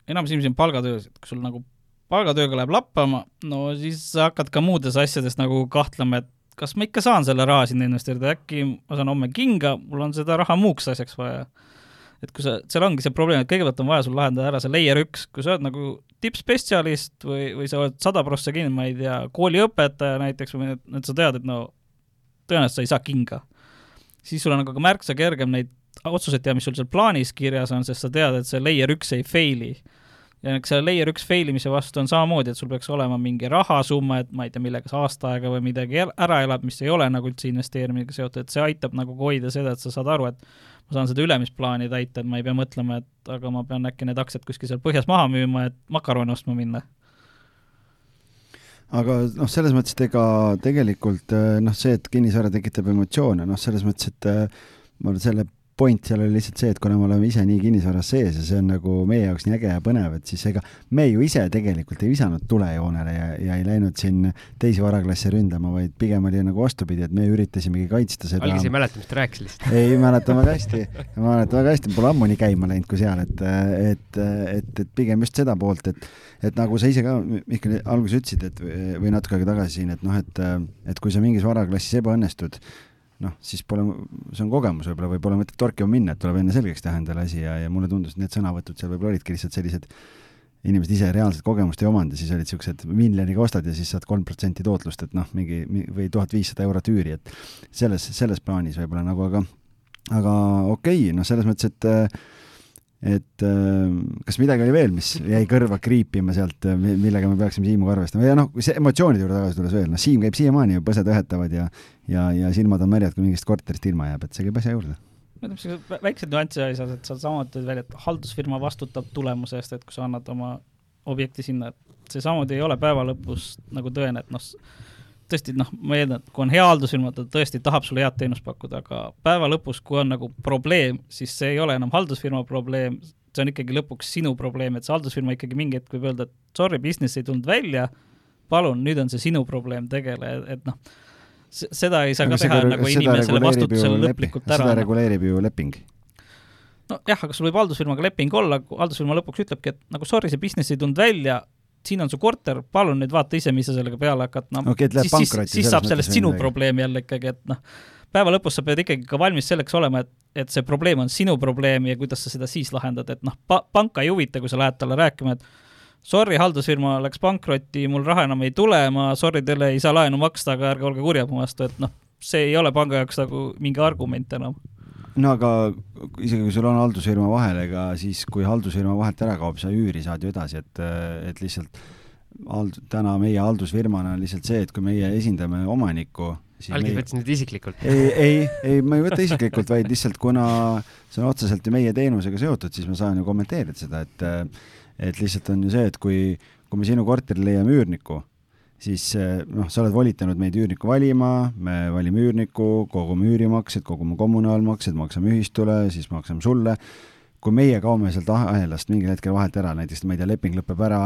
enamus inimesi on palgatöös, et kui sul nagu palgatööga läheb lappama, no siis sa hakkad ka muudes asjades nagu kahtlema, et kas ma ikka saan selle raha sinna investeerida, äkki ma saan homme kinga, mul on seda raha muuks asjaks vaja. et kui sa, seal ongi see probleem, et kõigepealt on vaja sul lahendada ära see layer üks, kui sa oled nagu tippspetsialist või, või sa oled sada prossa kinni, ma ei tea, kooliõpetaja näiteks või et, sa tead, et no tõenäoliselt sa ei saa kinga. siis sul on nagu ka märksa kergem neid otsuseid teha, mis sul seal plaanis kirjas on, sest sa tead, et see layer üks ei fail'i ja selle layer üks fail imise vastu on samamoodi, et sul peaks olema mingi rahasumma, et ma ei tea, millega sa aasta aega või midagi ära elad, mis ei ole nagu üldse investeerimisega seotud, et see aitab nagu hoida seda, et sa saad aru, et ma saan seda ülemisplaani täita, et ma ei pea mõtlema, et aga ma pean äkki need aktsiad kuskil seal põhjas maha müüma, et makarone ostma minna. Aga noh, selles mõttes, et ega tegelikult noh, see, et kinnisvara tekitab emotsioone, noh, selles mõttes, et ma arvan, selle point seal oli lihtsalt see, et kuna me oleme ise nii kinnisvaras sees ja see on nagu meie jaoks nii äge ja põnev, et siis ega me ju ise tegelikult ei visanud tulejoonele ja, ja ei läinud siin teisi varaklasse ründama, vaid pigem oli nagu vastupidi, et me üritasimegi kaitsta seda. algis ei mäleta, mis ta rääkis lihtsalt. ei mäleta väga hästi, ma mäletan väga hästi, pole ammu nii käima läinud kui seal, et, et, et, et pigem just seda poolt, et, et nagu sa ise ka, Mihkel, alguses ütlesid, et või natuke aega tagasi siin, et noh, et, et kui sa mingis varaklassis ebaõnnestud, noh, siis pole, see on kogemus võib-olla, või pole mõtet torkima minna, et tuleb enne selgeks teha endale asi ja, ja mulle tundus, et need sõnavõtud seal võib-olla olidki lihtsalt sellised, inimesed ise reaalset kogemust ei omanud ja siis olid niisugused miljoniga ostad ja siis saad kolm protsenti tootlust, et noh, mingi või tuhat viissada eurot üüri, et selles, selles plaanis võib-olla nagu, aga aga okei okay,, noh, selles mõttes, et et kas midagi oli veel, mis jäi kõrva kriipima sealt, millega me peaksime Siimuga arvestama ja noh, see emotsioonide juurde tagasi tulles veel, noh, Siim käib siiamaani ju põsed õhetavad ja ja, ja silmad on märjad, kui mingist korterist ilma jääb, et see käib asja juurde. ma ütlen, siuksed väiksed nüansid asjas, et sa samamoodi tõid välja, et haldusfirma vastutab tulemuse eest, et kui sa annad oma objekti sinna, et see samamoodi ei ole päeva lõpus nagu tõene, et noh, tõesti noh, ma eeldan, et kui on hea haldusfirma, ta tõesti tahab sulle head teenust pakkuda, aga päeva lõpus, kui on nagu probleem, siis see ei ole enam haldusfirma probleem, see on ikkagi lõpuks sinu probleem, et see haldusfirma ikkagi mingi hetk võib öelda, et sorry, business ei tulnud välja, palun, nüüd on see sinu probleem, tegele, et noh, seda ei saa ka teha nagu inimesele vastutusele lõplikult ära. seda reguleerib ju leping nojah, aga sul võib haldusfirmaga leping olla, haldusfirma lõpuks ütlebki, et nagu sorry, see business ei tulnud välja, siin on su korter, palun nüüd vaata ise, mis sa sellega peale hakkad, noh okay, siis, siis, siis saab sellest sinu midagi. probleem jälle ikkagi, et noh, päeva lõpus sa pead ikkagi ka valmis selleks olema, et, et see probleem on sinu probleem ja kuidas sa seda siis lahendad, et noh pa, panka ei huvita, kui sa lähed talle rääkima, et sorry, haldusfirma läks pankrotti, mul raha enam ei tule, ma sorry, teile ei saa laenu maksta, aga ärge olge kurjad mu vastu, et noh, see ei ole panga jaoks nagu mingi argument enam no aga isegi kui sul on haldusfirma vahel, ega siis, kui haldusfirma vahelt ära kaob, sa üüri saad ju edasi, et, et lihtsalt hald-, täna meie haldusfirmana on lihtsalt see, et kui meie esindame omanikku, algis meie... võttis nüüd isiklikult? ei, ei, ei, ma ei võta isiklikult, vaid lihtsalt kuna see on otseselt ju meie teenusega seotud, siis ma saan ju kommenteerida seda, et et lihtsalt on ju see, et kui, kui me sinu korterile leiame üürniku, siis eh, noh, sa oled volitanud meid üürnikku valima, me valime üürniku, kogume üürimaksed, kogume kommunaalmaksed, maksame ühistule, siis maksame sulle kui meie kaome sealt ahelast mingil hetkel vahelt ära, näiteks ma ei tea, leping lõpeb ära,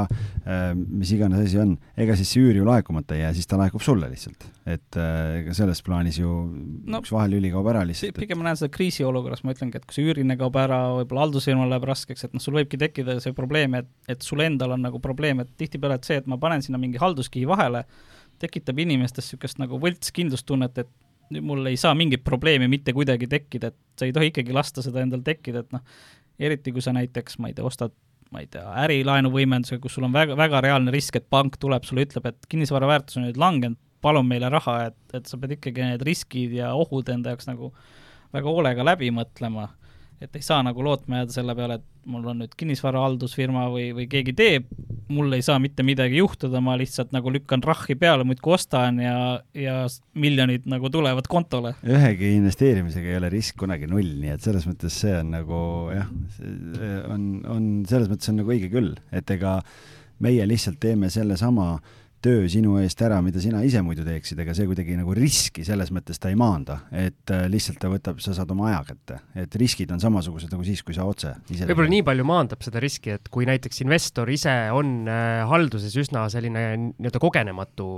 äh, mis iganes asi on, ega siis see üür ju laekumata ei jää, siis ta laekub sulle lihtsalt. et äh, ega selles plaanis ju no, üks vahelüli kaob ära lihtsalt. pigem ma näen seda kriisiolukorras, ma ütlengi, et kui see üüriline kaob ära, võib-olla haldusfirmal läheb raskeks, et noh, sul võibki tekkida see probleem, et, et sul endal on nagu probleem, et tihtipeale, et see, et ma panen sinna mingi halduskihi vahele, tekitab inimestes niisugust nagu võltskindlustunnet, et mul ei saa mingit probleemi mitte kuidagi tekkida, et sa ei tohi ikkagi lasta seda endal tekkida, et noh, eriti kui sa näiteks, ma ei tea, ostad ma ei tea, ärilaenu võimendusega, kus sul on väga, väga reaalne risk, et pank tuleb sulle, ütleb, et kinnisvara väärtus on nüüd langenud, palun meile raha, et, et sa pead ikkagi need riskid ja ohud enda jaoks nagu väga hoolega läbi mõtlema et ei saa nagu lootma jääda selle peale, et mul on nüüd kinnisvarahaldusfirma või, või keegi teeb, mul ei saa mitte midagi juhtuda, ma lihtsalt nagu lükkan rahhi peale, muudkui ostan ja, ja miljonid nagu tulevad kontole. ühegi investeerimisega ei ole risk kunagi null, nii et selles mõttes see on nagu jah, on, on selles mõttes on nagu õige küll, et ega meie lihtsalt teeme sellesama töö sinu eest ära, mida sina ise muidu teeksid, ega see kuidagi nagu riski selles mõttes ta ei maanda, et äh, lihtsalt ta võtab, sa saad oma aja kätte, et riskid on samasugused nagu siis, kui sa otse ise võib-olla nii palju maandab seda riski, et kui näiteks investor ise on äh, halduses üsna selline nii-öelda kogenematu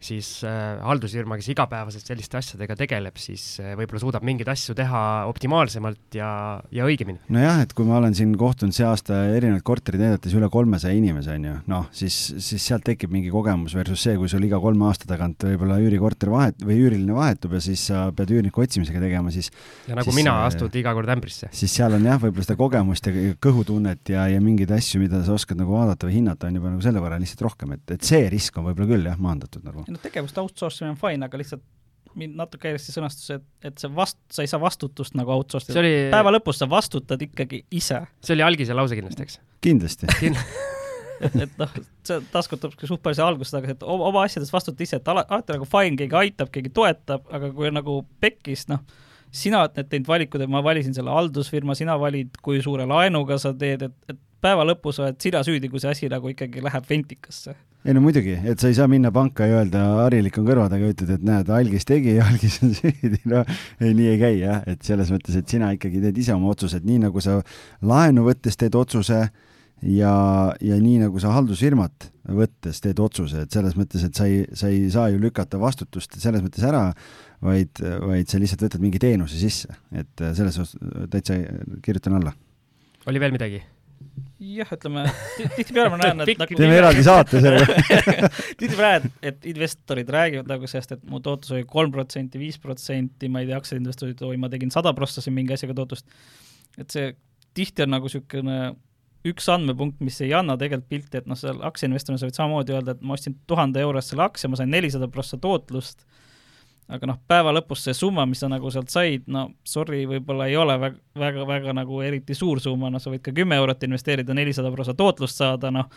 siis äh, haldusfirma, kes igapäevaselt selliste asjadega tegeleb, siis äh, võib-olla suudab mingeid asju teha optimaalsemalt ja, ja õigemini. nojah, et kui ma olen siin kohtunud see aasta erinevaid korterid näidates üle kolmesaja inimese, on ju, noh, siis, siis sealt tekib mingi kogemus versus see, kui sul iga kolme aasta tagant võib-olla üürikorter vahet- või üüriline vahetub ja siis sa pead üürniku otsimisega tegema, siis ja nagu siis, mina, äh, astud iga kord ämbrisse. siis seal on jah, võib-olla seda kogemust ja kõhutunnet ja, ja mingeid asju, mida sa oskad nagu vaadata või hinnata, on juba nagu selle võrra lihtsalt rohkem, et, et see risk on võib-olla küll jah, maandatud nagu. No tegevust outsource imine on fine, aga lihtsalt mind natuke häiris see sõnastus, et, et see vast-, sa ei saa vastutust nagu outsource ida oli, päeva lõpus sa vastutad ikkagi ise. see oli algise lause kindlasti, eks? kindlasti [LAUGHS] et, [LAUGHS] et noh, see taaskord tuleb suht palju see algusest, aga et oma, oma asjades vastuta ise, et ala, alati nagu fine, keegi aitab, keegi toetab, aga kui on nagu pekkis, noh, sina oled need teinud valikud, et ma valisin selle haldusfirma, sina valid, kui suure laenuga sa teed, et, et päeva lõpus oled sina süüdi, kui see asi nagu ikkagi läheb ventikasse. ei no muidugi, et sa ei saa minna panka ja öelda, harilik on kõrva taga, ütled, et näed, algis tegi ja algis on [LAUGHS] süüdi, no ei, nii ei käi jah, et selles mõttes, et sina ikkagi teed ise oma otsused, nii nagu sa laenu võttes teed otsuse ja, ja nii nagu sa haldusfirmat võttes teed otsuse, et selles mõttes, et sa ei, sa ei saa ju lükata vastutust selles mõttes ära, vaid, vaid sa lihtsalt võtad mingi teenuse sisse, et selles osas täitsa kirjutan alla. oli veel midagi? Jah, ütleme tihtipeale ma näen, et nagu teeme eraldi saate sellega [LAUGHS] tihtipeale näen, et investorid räägivad nagu sellest, et mu tootlus oli kolm protsenti, viis protsenti, ma ei tea, aktsiainvestorid, oi, ma tegin sada prossa siin mingi asjaga tootlust. et see tihti on nagu niisugune üks andmepunkt, mis ei anna tegelikult pilti, et noh, seal aktsiainvestorina sa võid samamoodi öelda, et ma ostsin tuhande eurost selle aktsia, ma sain nelisada prossa tootlust aga noh, päeva lõpus see summa, mis sa nagu sealt said, no sorry, võib-olla ei ole väga, väga, väga nagu eriti suur summa, noh, sa võid ka kümme eurot investeerida, nelisada prossa tootlust saada, noh,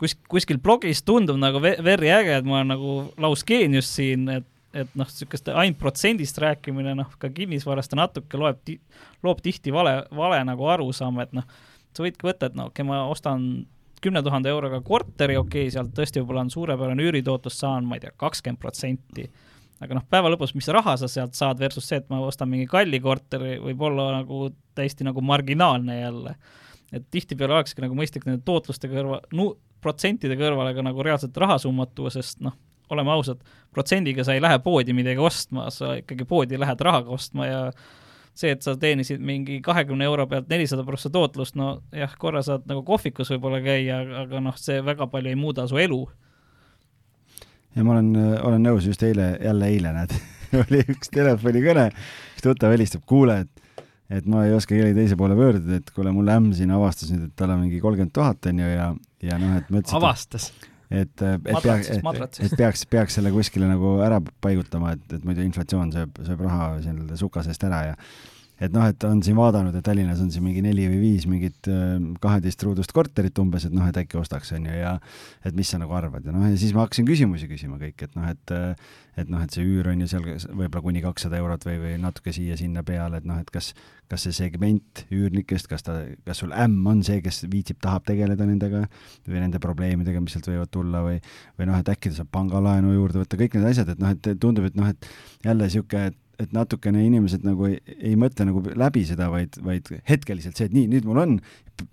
kus, kuskil blogis tundub nagu very äge, et ma olen nagu lausgeenius siin, et, et noh, niisugust ainult protsendist rääkimine, noh, ka kinnisvarast natuke loeb, loob tihti vale, vale nagu arusaama, et noh, sa võidki võtta, et no okei okay,, ma ostan kümne tuhande euroga korteri, okei okay,, sealt tõesti võib-olla on suurepärane üüritootlus, saan, ma ei tea, kakskümmend protsenti aga noh, päeva lõpus, mis raha sa sealt saad versus see, et ma ostan mingi kalli korteri, võib olla nagu täiesti nagu marginaalne jälle. et tihtipeale olekski nagu mõistlik nende tootluste kõrval, no protsentide kõrvale ka nagu reaalselt rahasummat tuua, sest noh, oleme ausad, protsendiga sa ei lähe poodi midagi ostma, sa ikkagi poodi lähed rahaga ostma ja see, et sa teenisid mingi kahekümne euro pealt nelisada prossa tootlust, no jah, korra saad nagu kohvikus võib-olla käia, aga noh, see väga palju ei muuda su elu ja ma olen, olen nõus, just eile, jälle eile näed [LAUGHS] oli üks telefonikõne, üks tuttav helistab, kuule, et, et ma ei oska kellegi teise poole pöörduda, et kuule, mul ämm siin avastas nüüd, et tal on mingi kolmkümmend tuhat, onju, ja, ja noh, et ma ütlesin. avastas? et, et peaks, et, et peaks, peaks selle kuskile nagu ära paigutama, et, et muidu inflatsioon sööb, sööb raha selle suka seest ära ja et noh, et on siin vaadanud, et Tallinnas on siin mingi neli või viis mingit äh, kaheteist ruudust korterit umbes, et noh, et äkki ostaks, on ju, ja et mis sa nagu arvad ja noh, ja siis ma hakkasin küsimusi küsima kõik, et noh, et et noh, et see üür on ju seal võib-olla kuni kakssada eurot või, või natuke siia-sinna peale, et noh, et kas, kas see segment üürnikest, kas ta, kas sul ämm on see, kes viitsib, tahab tegeleda nendega või nende probleemidega, mis sealt võivad tulla või, või noh, et äkki ta saab pangalaenu juurde võtta, kõik need asjad, et noh, et tundub, et noh, et jälle niisugune, et et natukene inimesed nagu ei, ei mõtle nagu läbi seda, vaid, vaid hetkeliselt see, et nii, nüüd mul on,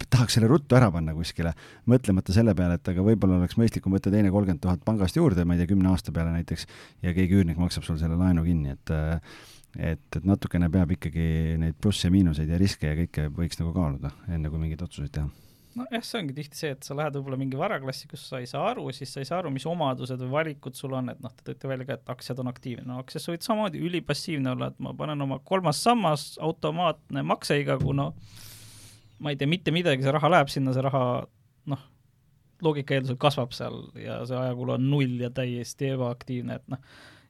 tahaks selle ruttu ära panna kuskile, mõtlemata selle peale, et aga võib-olla oleks mõistlikum võtta teine kolmkümmend tuhat pangast juurde, ma ei tea, kümne aasta peale näiteks, ja keegi üürnik maksab sul selle laenu kinni, et et, et natukene peab ikkagi neid plusse ja miinuseid ja riske ja kõike võiks nagu kaaluda, enne kui mingeid otsuseid teha nojah, see ongi tihti see, et sa lähed võib-olla mingi varaklassi, kus sa ei saa aru, siis sa ei saa aru, mis omadused või valikud sul on, et noh, te tõite välja ka, et aktsiad on aktiivne, no aktsias sa võid samamoodi ülipassiivne olla, et ma panen oma kolmas sammas, automaatne makseiga, kuna ma ei tea mitte midagi, see raha läheb sinna, see raha noh, loogika eeldusel kasvab seal ja see ajakulu on null ja täiesti ebaaktiivne, et noh,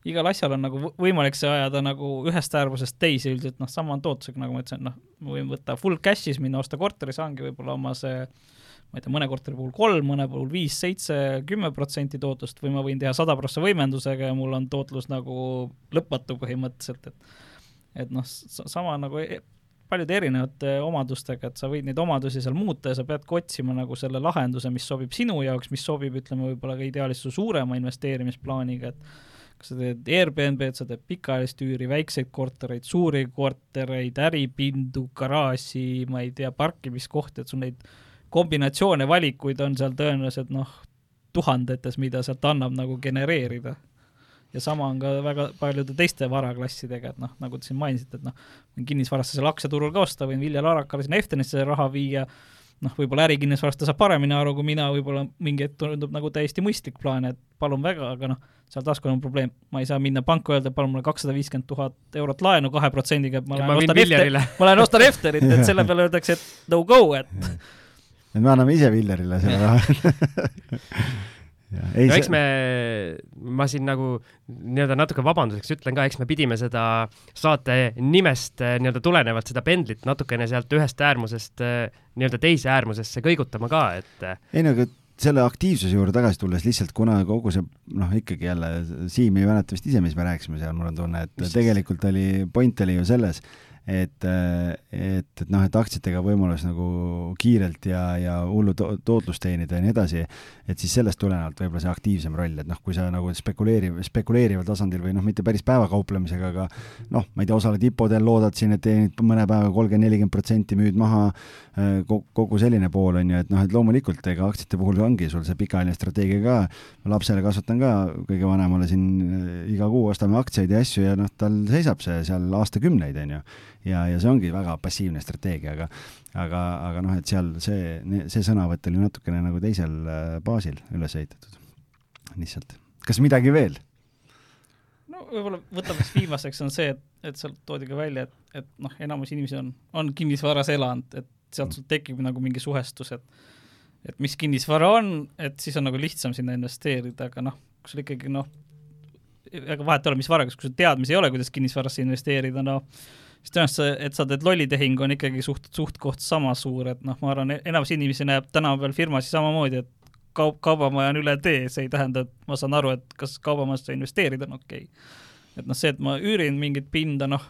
igal asjal on nagu võimalik see ajada nagu ühest äärmusest teise üldiselt, noh, sama on tootlusega, nagu ma ütlesin, noh, ma võin võtta full cash'is, minna osta korteri, saangi võib-olla oma see ma ei tea, mõne korteri puhul kolm, mõne puhul viis, seitse, kümme protsenti tootlust või ma võin teha sada prossa võimendusega ja mul on tootlus nagu lõpmatu põhimõtteliselt, et et noh, sama nagu e-, paljude erinevate omadustega, et sa võid neid omadusi seal muuta ja sa peadki otsima nagu selle lahenduse, mis sobib sinu jaoks, mis sobib, ütleme, võib-olla ka ideaalis su suurema investeerimisplaaniga, et kas sa teed Airbnb-d, sa teed pikaajalist üüri, väikseid kortereid, suuri kortereid, äripindu, garaaži, ma ei tea, parkimiskohti, et sul neid kombinatsioone, valikuid on seal tõenäoliselt noh, tuhandetes, mida sealt annab nagu genereerida. ja sama on ka väga paljude teiste varaklassidega, et noh, nagu te siin mainisite, et noh, kinnisvarasse seal aktsiaturul ka osta, võin Vilja Laarakale sinna Eftenisse raha viia, noh, võib-olla ärikinnisvarast ta saab paremini aru kui mina, võib-olla mingi hetk tundub nagu täiesti mõistlik plaan, et palun väga, aga noh, seal taaskord on probleem, ma ei saa minna panka öelda, palun mulle kakssada viiskümmend tuhat eurot laenu kahe protsendiga, et ma lähen ostan Efterit, ma lähen ostan Efterit, et selle peale öeldakse, et no go, et [LAUGHS] et me anname ise Villerile selle raha [LAUGHS] ei, no eks me, ma siin nagu nii-öelda natuke vabanduseks ütlen ka, eks me pidime seda saate nimest eh, nii-öelda tulenevalt seda pendlit natukene sealt ühest äärmusest eh, nii-öelda teise äärmusesse kõigutama ka, et. Eh, ei no aga selle aktiivsuse juurde tagasi tulles lihtsalt, kuna kogu see noh, ikkagi jälle Siim ei mäleta vist ise, mis me rääkisime seal, mul on tunne, et tegelikult oli, point oli ju selles, et, et, et noh, et aktsiatega võimalus nagu kiirelt ja, ja hullu to tootlust teenida ja nii edasi, et siis sellest tulenevalt võib-olla see aktiivsem roll, et noh, kui sa nagu spekuleeriv, spekuleerival tasandil või noh, mitte päris päevakauplemisega, aga noh, ma ei tea, osaled IPO-del, loodad siin, et teenid mõne päevaga kolmkümmend, nelikümmend protsenti, müüd maha, äh, kogu selline pool on ju, et noh, et loomulikult ega aktsiate puhul ongi sul see pikaajaline strateegia ka, lapsele kasvatan ka kõige vanemale siin äh, iga kuu ostame aktsiaid ja asju ja noh, tal seisab see seal aastakümneid, on ju ja, ja see ongi väga passiivne strateegia, aga aga, aga noh, et seal see, see sõnavõtt oli natukene nagu teisel äh, baasil üles ehitatud. lihtsalt. kas midagi veel? no võib-olla võtame siis viimaseks, on see, et, et sealt toodi ka välja, et, et noh, enamus inimesi on, on kinnisvaras elanud, et sealt sul tekib nagu mingi suhestus, et et mis kinnisvara on, et siis on nagu lihtsam sinna investeerida, aga noh, kui sul ikkagi noh, ega vahet ei ole, mis varaga, kui sul teadmisi ei ole, kuidas kinnisvarasse investeerida, no siis tõenäoliselt, et sa teed lollitehing, on ikkagi suht, suht-koht sama suur, et noh, ma arvan, enamus inimesi näeb tänapäeval firmasid samamoodi, et kaup, kaubamaja on üle tee, see ei tähenda, et ma saan aru, et kas kaubamajasse investeerida on okei. Okay.. et noh, see, et ma üürin mingit pinda, noh,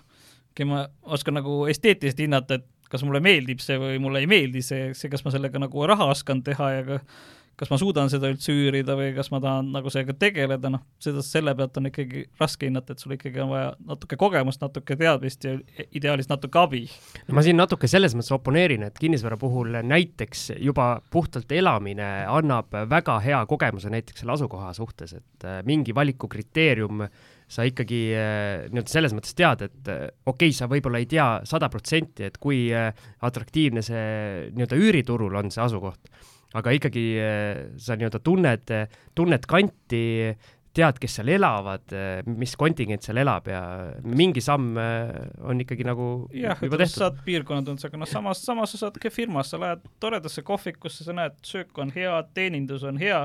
ma oskan nagu esteetiliselt hinnata, et kas mulle meeldib see või mulle ei meeldi see, see, kas ma sellega nagu raha oskan teha ja ka kas ma suudan seda üldse üürida või kas ma tahan nagu sellega tegeleda, noh, seda, selle pealt on ikkagi raske hinnata, et sul ikkagi on vaja natuke kogemust, natuke teadmist ja ideaalis natuke abi. ma siin natuke selles mõttes oponeerin, et kinnisvara puhul näiteks juba puhtalt elamine annab väga hea kogemuse näiteks selle asukoha suhtes, et äh, mingi valikukriteerium sa ikkagi äh, nii-öelda selles mõttes tead, et äh, okei okay,, sa võib-olla ei tea sada protsenti, et kui atraktiivne see nii-öelda üüriturul on see asukoht aga ikkagi eh, sa nii-öelda tunned, tunned kanti, tead, kes seal elavad, mis kontingent seal elab ja mingi samm eh, on ikkagi nagu jah, juba tehtud. saad piirkonna tundse, aga noh, samas, samas sa saad ka firmas, sa lähed toredasse kohvikusse, sa näed, söök on hea, teenindus on hea,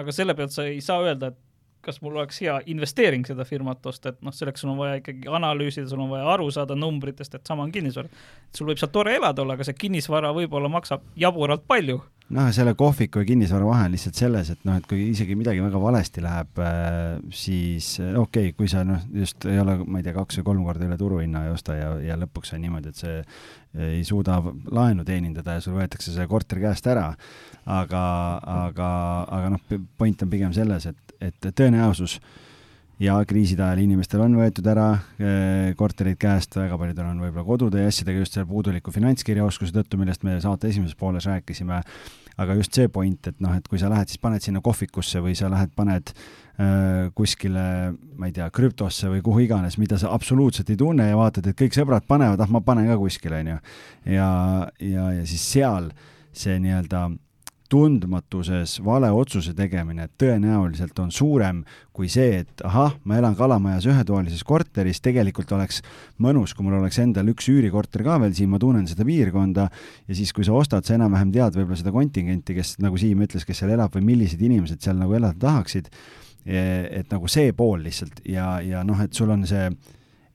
aga selle pealt sa ei saa öelda, et kas mul oleks hea investeering seda firmat osta, et noh, selleks sul on vaja ikkagi analüüsida, sul on vaja aru saada numbritest, et sama on kinnisvara. sul võib seal tore elada olla, aga see kinnisvara võib-olla maksab jaburalt palju noh, selle kohviku ja kinnisvara vahe on lihtsalt selles, et noh, et kui isegi midagi väga valesti läheb, äh, siis äh, okei okay,, kui sa noh, just ei ole, ma ei tea, kaks või kolm korda üle turuhinna ei osta ja, ja lõpuks on niimoodi, et see ei suuda laenu teenindada ja sul võetakse see korter käest ära, aga, aga, aga noh, point on pigem selles, et, et tõenäosus ja kriiside ajal inimestel on võetud ära äh, korterid käest, väga paljudel on võib-olla kodude ja asjadega just selle puuduliku finantskirjaoskuse tõttu, millest me saate esimeses pooles rääkisime, aga just see point, et noh, et kui sa lähed, siis paned sinna kohvikusse või sa lähed, paned äh, kuskile, ma ei tea, krüptosse või kuhu iganes, mida sa absoluutselt ei tunne ja vaatad, et kõik sõbrad panevad, ah, ma panen ka kuskile, onju. ja, ja, ja siis seal see nii-öelda tundmatuses vale otsuse tegemine tõenäoliselt on suurem kui see, et ahah, ma elan Kalamajas ühetoalises korteris, tegelikult oleks mõnus, kui mul oleks endal üks üürikorter ka veel siin, ma tunnen seda piirkonda ja siis, kui sa ostad, sa enam-vähem tead võib-olla seda kontingenti, kes, nagu Siim ütles, kes seal elab või millised inimesed seal nagu elada tahaksid, et nagu see pool lihtsalt ja, ja noh, et sul on see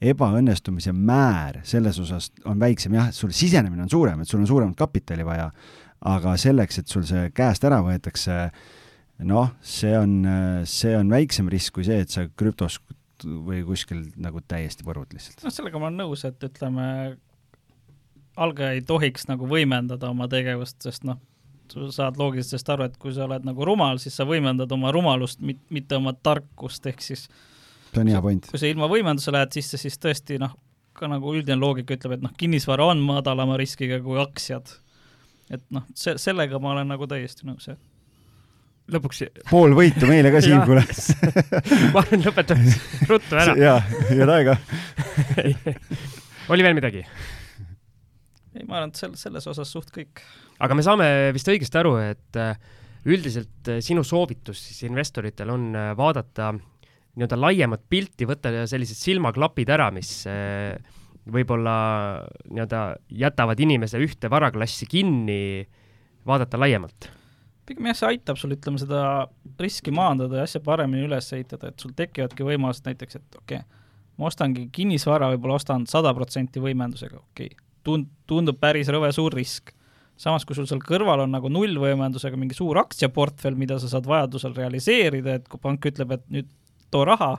ebaõnnestumise määr selles osas on väiksem, jah, et sul sisenemine on suurem, et sul on suuremat kapitali vaja aga selleks, et sul see käest ära võetakse, noh, see on, see on väiksem risk kui see, et sa krüptos või kuskil nagu täiesti põrud lihtsalt. noh, sellega ma olen nõus, et ütleme, algaja ei tohiks nagu võimendada oma tegevust, sest noh, sa saad loogiliselt aru, et kui sa oled nagu rumal, siis sa võimendad oma rumalust, mitte oma tarkust, ehk siis see on hea point. kui sa ilma võimenduse lähed sisse, siis tõesti noh, ka nagu üldine loogika ütleb, et noh, kinnisvara on madalama riskiga kui aktsiad. Et noh, see, sellega ma olen nagu täiesti nõus, jah lõpuks pool võitu meile ka [LAUGHS] siin, kuule [LAUGHS] ma arvan, lõpetame ruttu ära. ja, head aega oli veel midagi? ei, ma arvan, et selles, selles osas suht kõik. aga me saame vist õigesti aru, et äh, üldiselt äh, sinu soovitus siis investoritel on äh, vaadata nii-öelda laiemat pilti, võtta sellised silmaklapid ära, mis võib-olla nii-öelda jätavad inimese ühte varaklassi kinni, vaadata laiemalt pigem jah, see aitab sul, ütleme, seda riski maandada ja asja paremini üles ehitada, et sul tekivadki võimalused näiteks, et okei okay,, ma ostangi kinnisvara, võib-olla ostan sada protsenti võimendusega, okei okay., tund-, tundub päris rõve suur risk. samas, kui sul seal kõrval on nagu nullvõimendusega mingi suur aktsiaportfell, mida sa saad vajadusel realiseerida, et kui pank ütleb, et nüüd too raha,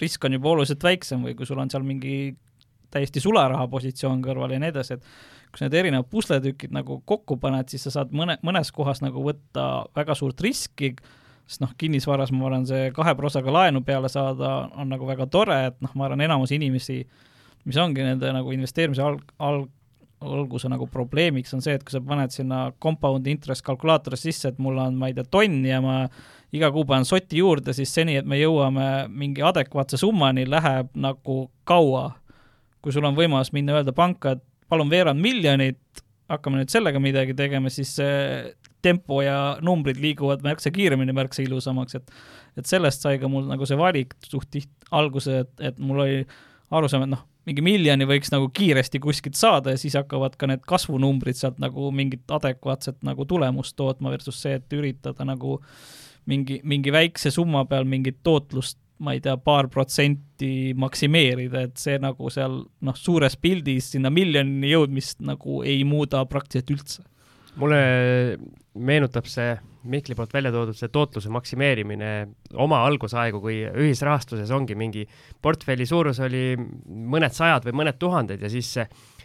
risk on juba oluliselt väiksem või kui sul on seal mingi täiesti sularaha positsioon kõrval ja nii edasi, et kui need erinevad pusletükid nagu kokku paned, siis sa saad mõne, mõnes kohas nagu võtta väga suurt riski, sest noh, kinnisvaras ma arvan, see kahe prosaga laenu peale saada on nagu väga tore, et noh, ma arvan, enamus inimesi, mis ongi nende nagu investeerimise alg-, alg-, alguse nagu probleemiks on see, et kui sa paned sinna compound interest kalkulaatorisse sisse, et mul on, ma ei tea, tonn ja ma iga kuu panen soti juurde, siis seni, et me jõuame mingi adekvaatse summani, läheb nagu kaua. Kui sul on võimalus minna öelda panka, et palun veerand miljonit, hakkame nüüd sellega midagi tegema, siis see tempo ja numbrid liiguvad märksa kiiremini, märksa ilusamaks, et et sellest sai ka mul nagu see valik suht tiht-, alguse, et, et mul oli arusaam, et noh, mingi miljoni võiks nagu kiiresti kuskilt saada ja siis hakkavad ka need kasvunumbrid sealt nagu mingit adekvaatset nagu tulemust tootma versus see, et üritada nagu mingi, mingi väikse summa peal mingit tootlust ma ei tea, paar protsenti maksimeerida, et see nagu seal noh, suures pildis sinna miljonini jõudmist nagu ei muuda praktiliselt üldse. mulle meenutab see Mihkli poolt välja toodud see tootluse maksimeerimine oma algusaegu, kui ühisrahastuses ongi mingi portfelli suurus oli mõned sajad või mõned tuhanded ja siis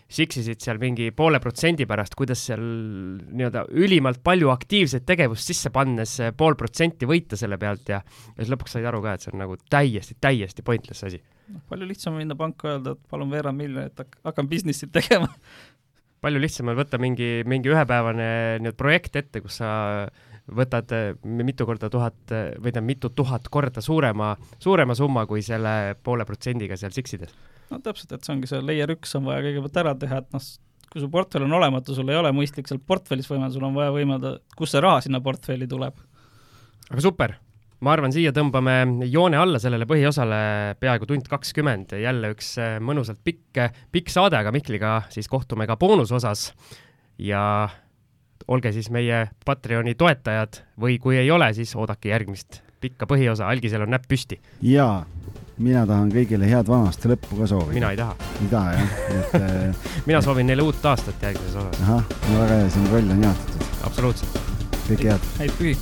siksisid seal mingi poole protsendi pärast, kuidas seal nii-öelda ülimalt palju aktiivset tegevust sisse pannes pool protsenti võita selle pealt ja, ja siis lõpuks said aru ka, et see on nagu täiesti, täiesti pointless asi. noh, palju lihtsam minna panka öelda, et palun veerand miljonit, hakkan business'it tegema [LAUGHS] palju lihtsam on võtta mingi, mingi ühepäevane nii-öelda projekt ette, kus sa võtad mitu korda tuhat või tähendab, mitu tuhat korda suurema, suurema summa kui selle poole protsendiga seal siksides no täpselt, et see ongi see layer üks on vaja kõigepealt ära teha, et noh, kui su portfell on olematu, sul ei ole mõistlik seal portfellis võimelda, sul on vaja võimelda, kust see raha sinna portfelli tuleb. aga super, ma arvan, siia tõmbame joone alla sellele põhiosale peaaegu tund kakskümmend, jälle üks äh, mõnusalt pikk, pikk saade, aga Mihkliga siis kohtume ka boonusosas. Ja olge siis meie Patreoni toetajad või kui ei ole, siis oodake järgmist pikka põhiosa, Algisel on näpp püsti. jaa mina tahan kõigile head vana aasta lõppu ka soovida. mina ei taha. ei taha jah, et [LAUGHS] äh, mina soovin neile uut aastat järgmises osas. ahah, no väga hea, siin roll on jaotatud. absoluutselt. kõike head. häid pühi.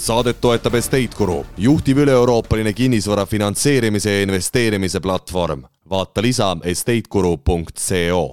saadet toetab Estate Guru, juhtiv üle-euroopaline kinnisvara finantseerimise ja investeerimise platvorm. vaata lisa estateguru.co